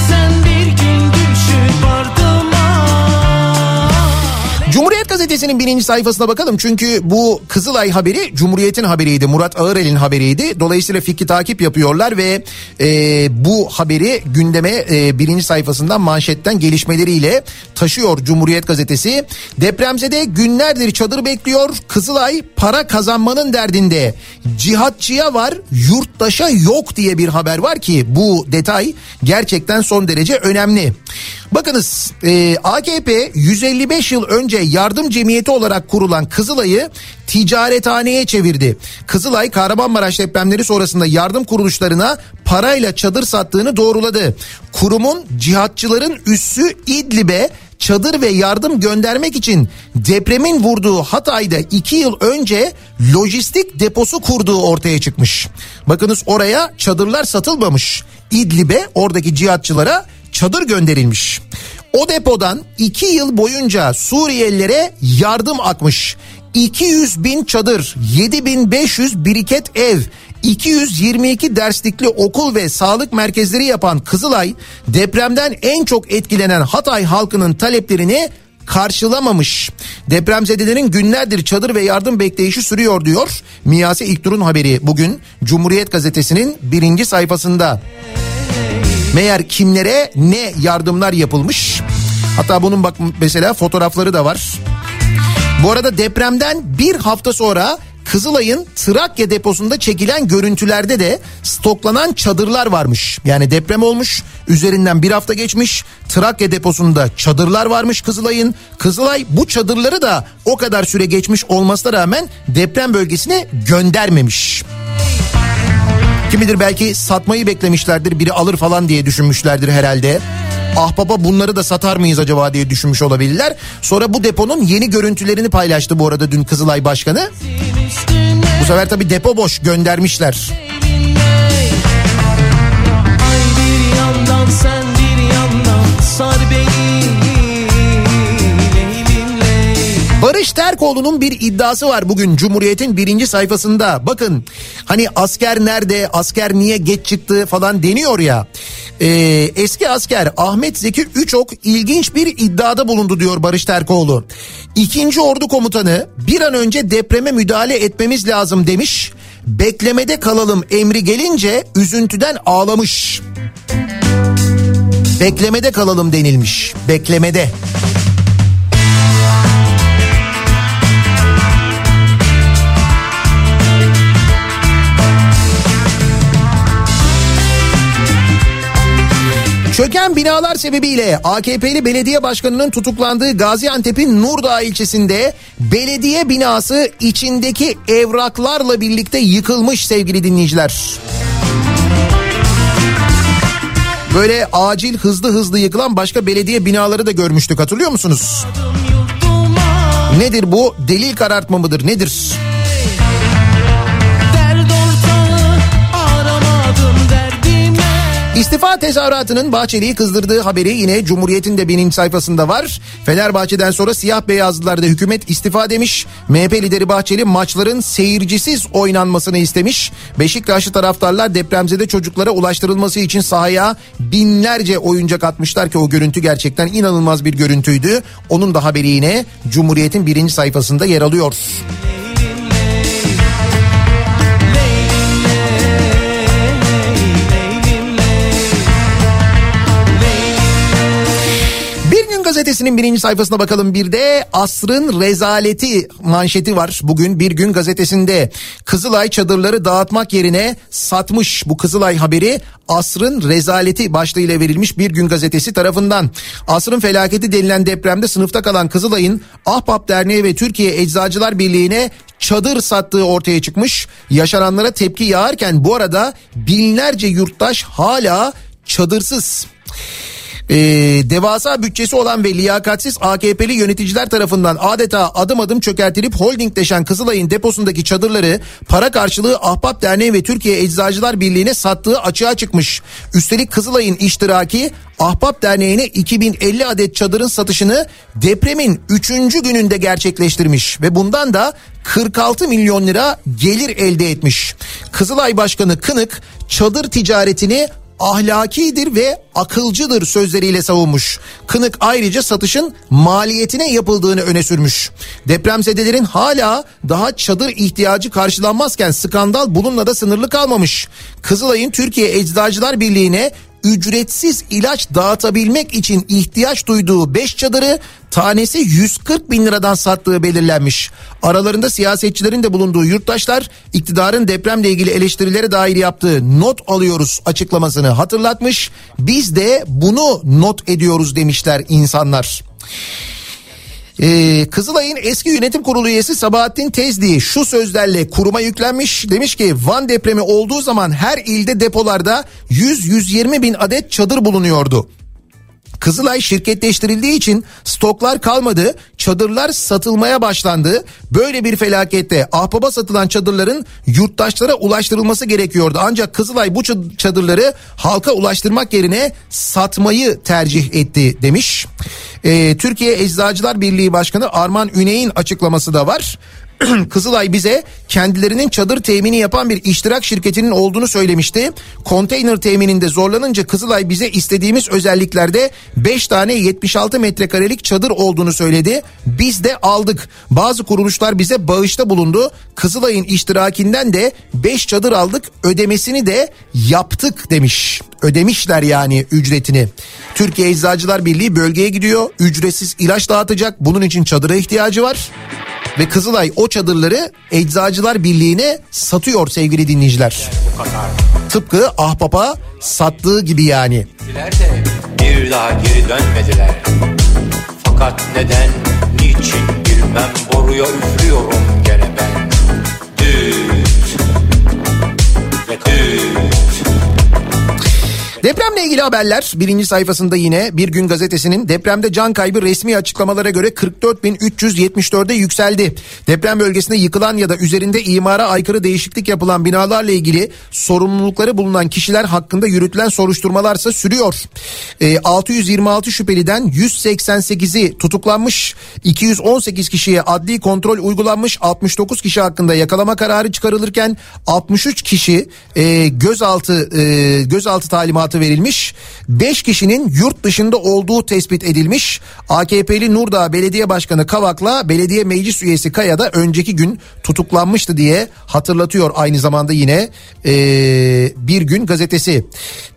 Cumhuriyet gazetesinin birinci sayfasına bakalım. Çünkü bu Kızılay haberi Cumhuriyet'in haberiydi. Murat Ağırel'in haberiydi. Dolayısıyla fikri takip yapıyorlar ve e, bu haberi gündeme e, birinci sayfasından manşetten gelişmeleriyle taşıyor Cumhuriyet gazetesi. Depremzede günlerdir çadır bekliyor. Kızılay para kazanmanın derdinde. Cihatçıya var yurttaşa yok diye bir haber var ki bu detay gerçekten son derece önemli. Bakınız e, AKP 155 yıl önce yardım cemiyeti olarak kurulan Kızılay'ı ticarethaneye çevirdi. Kızılay Kahramanmaraş depremleri sonrasında yardım kuruluşlarına parayla çadır sattığını doğruladı. Kurumun cihatçıların üssü İdlib'e çadır ve yardım göndermek için depremin vurduğu Hatay'da iki yıl önce lojistik deposu kurduğu ortaya çıkmış. Bakınız oraya çadırlar satılmamış. İdlib'e oradaki cihatçılara çadır gönderilmiş. O depodan iki yıl boyunca Suriyelilere yardım akmış. 200 bin çadır, 7500 biriket ev, 222 derslikli okul ve sağlık merkezleri yapan Kızılay depremden en çok etkilenen Hatay halkının taleplerini karşılamamış. Depremzedelerin günlerdir çadır ve yardım bekleyişi sürüyor diyor. Miyase İlktur'un haberi bugün Cumhuriyet Gazetesi'nin birinci sayfasında. Meğer kimlere ne yardımlar yapılmış? Hatta bunun bak mesela fotoğrafları da var. Bu arada depremden bir hafta sonra Kızılay'ın Trakya deposunda çekilen görüntülerde de stoklanan çadırlar varmış. Yani deprem olmuş üzerinden bir hafta geçmiş Trakya deposunda çadırlar varmış Kızılay'ın. Kızılay bu çadırları da o kadar süre geçmiş olmasına rağmen deprem bölgesine göndermemiş. Kim bilir belki satmayı beklemişlerdir biri alır falan diye düşünmüşlerdir herhalde. Ah baba bunları da satar mıyız acaba diye düşünmüş olabilirler. Sonra bu deponun yeni görüntülerini paylaştı bu arada dün Kızılay Başkanı. Bu sefer tabii depo boş göndermişler. Ay bir yandan sen bir yandan sar beni Barış Terkoğlu'nun bir iddiası var bugün Cumhuriyet'in birinci sayfasında. Bakın hani asker nerede, asker niye geç çıktı falan deniyor ya. Ee, eski asker Ahmet Zeki Üçok ilginç bir iddiada bulundu diyor Barış Terkoğlu. İkinci Ordu Komutanı bir an önce depreme müdahale etmemiz lazım demiş. Beklemede kalalım emri gelince üzüntüden ağlamış. Beklemede kalalım denilmiş. Beklemede. Çöken binalar sebebiyle AKP'li belediye başkanının tutuklandığı Gaziantep'in Nurdağ ilçesinde belediye binası içindeki evraklarla birlikte yıkılmış sevgili dinleyiciler. Böyle acil hızlı hızlı yıkılan başka belediye binaları da görmüştük hatırlıyor musunuz? Nedir bu? Delil karartma mıdır? Nedir? Dert İstifa tezahüratının Bahçeli'yi kızdırdığı haberi yine Cumhuriyet'in de birinci sayfasında var. Fenerbahçe'den sonra siyah beyazlılarda hükümet istifa demiş. MHP lideri Bahçeli maçların seyircisiz oynanmasını istemiş. Beşiktaşlı taraftarlar depremzede çocuklara ulaştırılması için sahaya binlerce oyuncak atmışlar ki o görüntü gerçekten inanılmaz bir görüntüydü. Onun da haberi yine Cumhuriyet'in birinci sayfasında yer alıyor. Bir gazetesinin birinci sayfasına bakalım bir de asrın rezaleti manşeti var. Bugün bir gün gazetesinde Kızılay çadırları dağıtmak yerine satmış bu Kızılay haberi asrın rezaleti başlığıyla verilmiş bir gün gazetesi tarafından. Asrın felaketi denilen depremde sınıfta kalan Kızılay'ın Ahbap Derneği ve Türkiye Eczacılar Birliği'ne çadır sattığı ortaya çıkmış. Yaşananlara tepki yağarken bu arada binlerce yurttaş hala çadırsız. Ee, devasa bütçesi olan ve liyakatsiz AKP'li yöneticiler tarafından adeta adım adım çökertilip holdingleşen Kızılay'ın deposundaki çadırları para karşılığı Ahbap Derneği ve Türkiye Eczacılar Birliği'ne sattığı açığa çıkmış. Üstelik Kızılay'ın iştiraki Ahbap Derneği'ne 2050 adet çadırın satışını depremin 3. gününde gerçekleştirmiş ve bundan da 46 milyon lira gelir elde etmiş. Kızılay Başkanı Kınık çadır ticaretini ahlakidir ve akılcıdır sözleriyle savunmuş. Kınık ayrıca satışın maliyetine yapıldığını öne sürmüş. Depremzedelerin hala daha çadır ihtiyacı karşılanmazken skandal bununla da sınırlı kalmamış. Kızılay'ın Türkiye Eczacılar Birliği'ne ücretsiz ilaç dağıtabilmek için ihtiyaç duyduğu 5 çadırı tanesi 140 bin liradan sattığı belirlenmiş. Aralarında siyasetçilerin de bulunduğu yurttaşlar iktidarın depremle ilgili eleştirilere dair yaptığı not alıyoruz açıklamasını hatırlatmış. Biz de bunu not ediyoruz demişler insanlar. Ee, Kızılay'ın eski yönetim kurulu üyesi Sabahattin Tezdi şu sözlerle kuruma yüklenmiş. Demiş ki Van depremi olduğu zaman her ilde depolarda 100-120 bin adet çadır bulunuyordu. Kızılay şirketleştirildiği için stoklar kalmadı, çadırlar satılmaya başlandı. Böyle bir felakette ahbaba satılan çadırların yurttaşlara ulaştırılması gerekiyordu. Ancak Kızılay bu çadırları halka ulaştırmak yerine satmayı tercih etti demiş. Ee, Türkiye Eczacılar Birliği Başkanı Arman Üney'in açıklaması da var. [CLEARS THROAT] Kızılay bize kendilerinin çadır temini yapan bir iştirak şirketinin olduğunu söylemişti. Konteyner temininde zorlanınca Kızılay bize istediğimiz özelliklerde 5 tane 76 metrekarelik çadır olduğunu söyledi. Biz de aldık. Bazı kuruluşlar bize bağışta bulundu. Kızılay'ın iştirakinden de 5 çadır aldık. Ödemesini de yaptık demiş. Ödemişler yani ücretini. Türkiye Eczacılar Birliği bölgeye gidiyor. Ücretsiz ilaç dağıtacak. Bunun için çadıra ihtiyacı var. Ve Kızılay o çadırları Eczacılar Birliği'ne satıyor sevgili dinleyiciler. Tıpkı Ahbap'a sattığı gibi yani. Bir daha geri dönmediler. Fakat neden, niçin bilmem boruya üflüyorum gene ben. Düt Depremle ilgili haberler birinci sayfasında yine Bir Gün Gazetesi'nin depremde can kaybı resmi açıklamalara göre 44.374'e yükseldi. Deprem bölgesinde yıkılan ya da üzerinde imara aykırı değişiklik yapılan binalarla ilgili sorumlulukları bulunan kişiler hakkında yürütülen soruşturmalarsa sürüyor. E, 626 şüpheliden 188'i tutuklanmış, 218 kişiye adli kontrol uygulanmış, 69 kişi hakkında yakalama kararı çıkarılırken 63 kişi e, gözaltı e, gözaltı talimatı talimatı verilmiş. 5 kişinin yurt dışında olduğu tespit edilmiş. AKP'li Nurdağ Belediye Başkanı Kavak'la belediye meclis üyesi Kaya da önceki gün tutuklanmıştı diye hatırlatıyor aynı zamanda yine ee, bir gün gazetesi.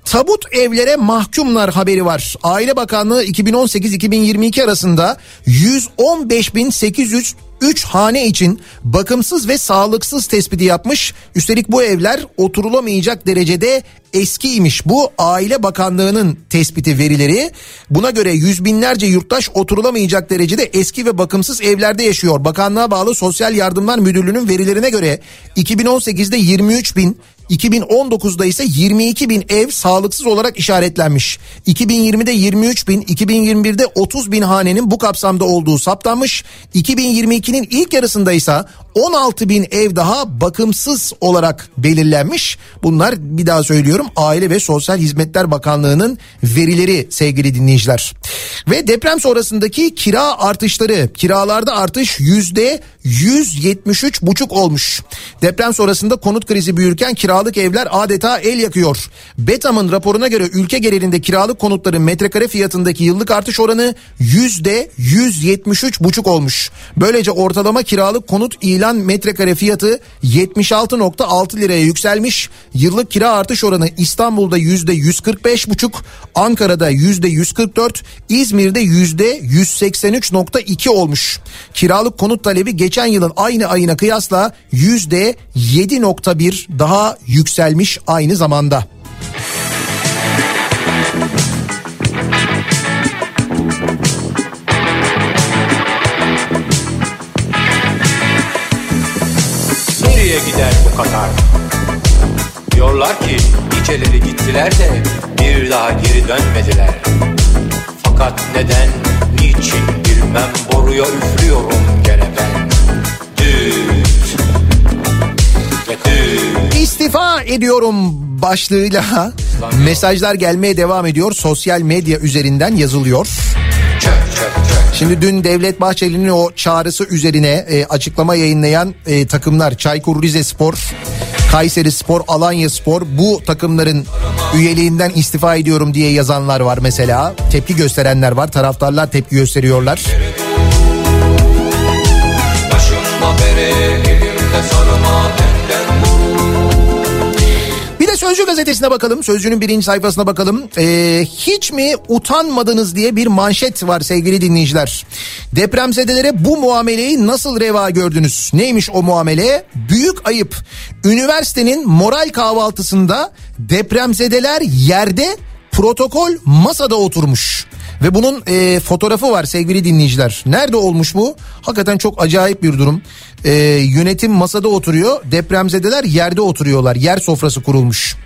Tabut evlere mahkumlar haberi var. Aile Bakanlığı 2018-2022 arasında 115.800 3 hane için bakımsız ve sağlıksız tespiti yapmış. Üstelik bu evler oturulamayacak derecede eskiymiş. Bu Aile Bakanlığı'nın tespiti verileri. Buna göre yüz binlerce yurttaş oturulamayacak derecede eski ve bakımsız evlerde yaşıyor. Bakanlığa bağlı Sosyal Yardımlar Müdürlüğü'nün verilerine göre 2018'de 23 bin 2019'da ise 22 bin ev sağlıksız olarak işaretlenmiş. 2020'de 23 bin, 2021'de 30 bin hanenin bu kapsamda olduğu saptanmış. 2022'nin ilk yarısında ise 16 bin ev daha bakımsız olarak belirlenmiş. Bunlar bir daha söylüyorum Aile ve Sosyal Hizmetler Bakanlığı'nın verileri sevgili dinleyiciler. Ve deprem sonrasındaki kira artışları kiralarda artış yüzde 173 buçuk olmuş. Deprem sonrasında konut krizi büyürken kiralık evler adeta el yakıyor. Betam'ın raporuna göre ülke genelinde kiralık konutların metrekare fiyatındaki yıllık artış oranı yüzde 173 buçuk olmuş. Böylece ortalama kiralık konut ilan metrekare fiyatı 76.6 liraya yükselmiş. Yıllık kira artış oranı İstanbul'da yüzde 145 buçuk, Ankara'da yüzde 144, İzmir'de yüzde 183.2 olmuş. Kiralık konut talebi geçen yılın aynı ayına kıyasla yüzde 7.1 daha yükselmiş aynı zamanda. Nereye gider bu Katar? Diyorlar ki niceleri gittiler de bir daha geri dönmediler. Fakat neden, niçin bilmem boruya üflüyorum gene ben. Düt düt. İstifa ediyorum başlığıyla mesajlar gelmeye devam ediyor. Sosyal medya üzerinden yazılıyor. Şimdi dün Devlet Bahçeli'nin o çağrısı üzerine e, açıklama yayınlayan e, takımlar Çaykur Rizespor, Kayseri Spor, Alanya Spor bu takımların üyeliğinden istifa ediyorum diye yazanlar var mesela. Tepki gösterenler var. Taraftarlar tepki gösteriyorlar. Başımda bere Sözcü gazetesine bakalım. Sözcü'nün birinci sayfasına bakalım. Ee, hiç mi utanmadınız diye bir manşet var sevgili dinleyiciler. Depremzedelere bu muameleyi nasıl reva gördünüz? Neymiş o muamele? Büyük ayıp. Üniversitenin moral kahvaltısında depremzedeler yerde protokol masada oturmuş. Ve bunun e, fotoğrafı var sevgili dinleyiciler. Nerede olmuş bu? Hakikaten çok acayip bir durum. E, yönetim masada oturuyor, depremzedeler yerde oturuyorlar. Yer sofrası kurulmuş.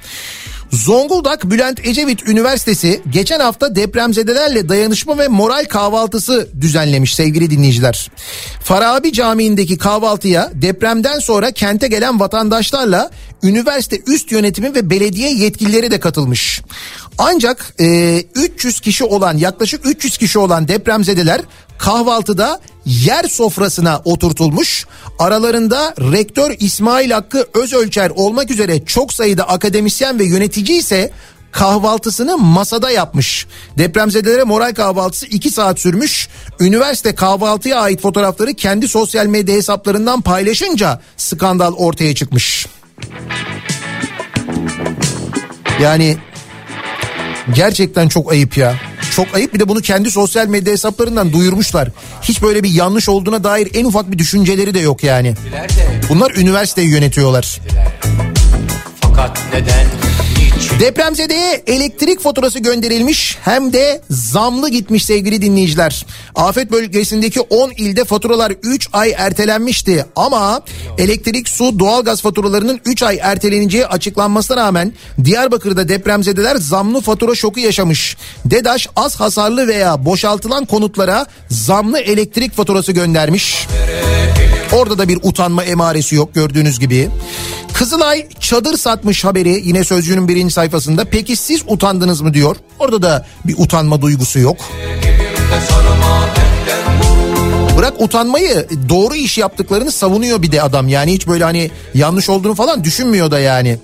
Zonguldak Bülent Ecevit Üniversitesi geçen hafta depremzedelerle dayanışma ve moral kahvaltısı düzenlemiş sevgili dinleyiciler. Farabi Camii'ndeki kahvaltıya depremden sonra kente gelen vatandaşlarla üniversite üst yönetimi ve belediye yetkilileri de katılmış. Ancak e, 300 kişi olan yaklaşık 300 kişi olan depremzedeler kahvaltıda yer sofrasına oturtulmuş. Aralarında rektör İsmail Hakkı Özölçer olmak üzere çok sayıda akademisyen ve yönetici ise kahvaltısını masada yapmış. Depremzedelere moral kahvaltısı 2 saat sürmüş. Üniversite kahvaltıya ait fotoğrafları kendi sosyal medya hesaplarından paylaşınca skandal ortaya çıkmış. Yani gerçekten çok ayıp ya. Çok ayıp bir de bunu kendi sosyal medya hesaplarından duyurmuşlar. Hiç böyle bir yanlış olduğuna dair en ufak bir düşünceleri de yok yani. Bunlar üniversiteyi yönetiyorlar. Fakat neden? Depremzedeye elektrik faturası gönderilmiş hem de zamlı gitmiş sevgili dinleyiciler. Afet bölgesindeki 10 ilde faturalar 3 ay ertelenmişti ama elektrik, su, doğalgaz faturalarının 3 ay erteleneceği açıklanmasına rağmen Diyarbakır'da depremzedeler zamlı fatura şoku yaşamış. DEDAŞ az hasarlı veya boşaltılan konutlara zamlı elektrik faturası göndermiş. Orada da bir utanma emaresi yok gördüğünüz gibi. Kızılay çadır satmış haberi yine Sözcü'nün birinci sayfasında. Peki siz utandınız mı diyor. Orada da bir utanma duygusu yok. Bırak utanmayı doğru iş yaptıklarını savunuyor bir de adam. Yani hiç böyle hani yanlış olduğunu falan düşünmüyor da yani.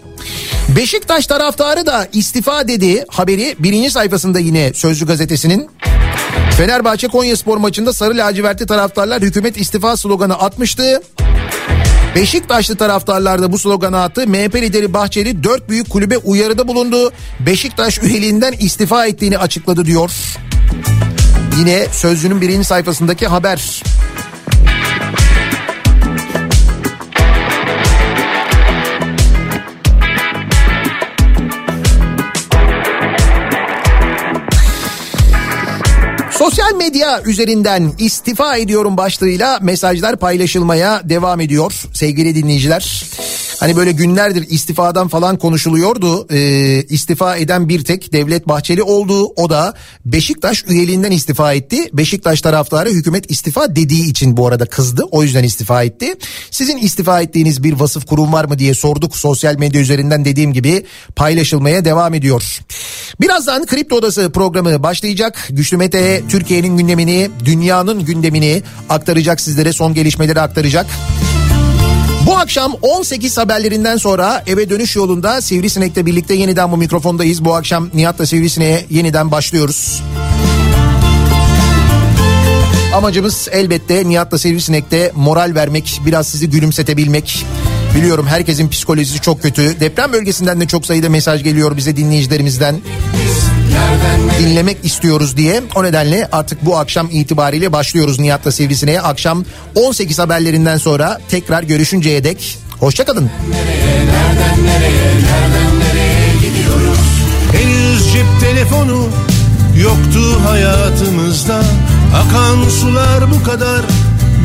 Beşiktaş taraftarı da istifa dedi haberi birinci sayfasında yine Sözcü gazetesinin. Fenerbahçe Konya Spor maçında sarı lacivertli taraftarlar hükümet istifa sloganı atmıştı. Beşiktaşlı taraftarlar da bu sloganı attı. MHP lideri Bahçeli dört büyük kulübe uyarıda bulundu. Beşiktaş üyeliğinden istifa ettiğini açıkladı diyor. Yine Sözcü'nün birinci sayfasındaki haber. Sosyal medya üzerinden istifa ediyorum başlığıyla mesajlar paylaşılmaya devam ediyor sevgili dinleyiciler. Hani böyle günlerdir istifadan falan konuşuluyordu. Ee, istifa eden bir tek Devlet Bahçeli oldu. O da Beşiktaş üyeliğinden istifa etti. Beşiktaş taraftarı hükümet istifa dediği için bu arada kızdı. O yüzden istifa etti. Sizin istifa ettiğiniz bir vasıf kurum var mı diye sorduk. Sosyal medya üzerinden dediğim gibi paylaşılmaya devam ediyor. Birazdan Kripto Odası programı başlayacak. Güçlü Mete Türkiye'nin gündemini, dünyanın gündemini aktaracak sizlere son gelişmeleri aktaracak. Bu akşam 18 haberlerinden sonra eve dönüş yolunda Sivrisinek'le birlikte yeniden bu mikrofondayız. Bu akşam Nihat'la Sivrisinek'e yeniden başlıyoruz. Amacımız elbette Nihat'la Sivrisinek'te moral vermek, biraz sizi gülümsetebilmek. Biliyorum herkesin psikolojisi çok kötü. Deprem bölgesinden de çok sayıda mesaj geliyor bize dinleyicilerimizden. Dinlemek istiyoruz diye. O nedenle artık bu akşam itibariyle başlıyoruz Nihat'la Sivrisinek'e. Akşam 18 haberlerinden sonra tekrar görüşünceye dek. Hoşçakalın. Henüz cep telefonu yoktu hayatımızda. Akan sular bu kadar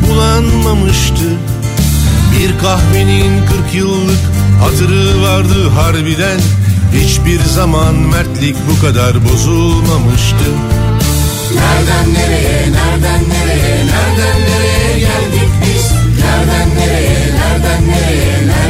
bulanmamıştı. Bir kahvenin 40 yıllık hatırı vardı harbiden. Hiçbir zaman mertlik bu kadar bozulmamıştı. Nereden nereye, nereden nereye, nereden nereye geldik biz? Nereden nereye, nereden nereye, nereden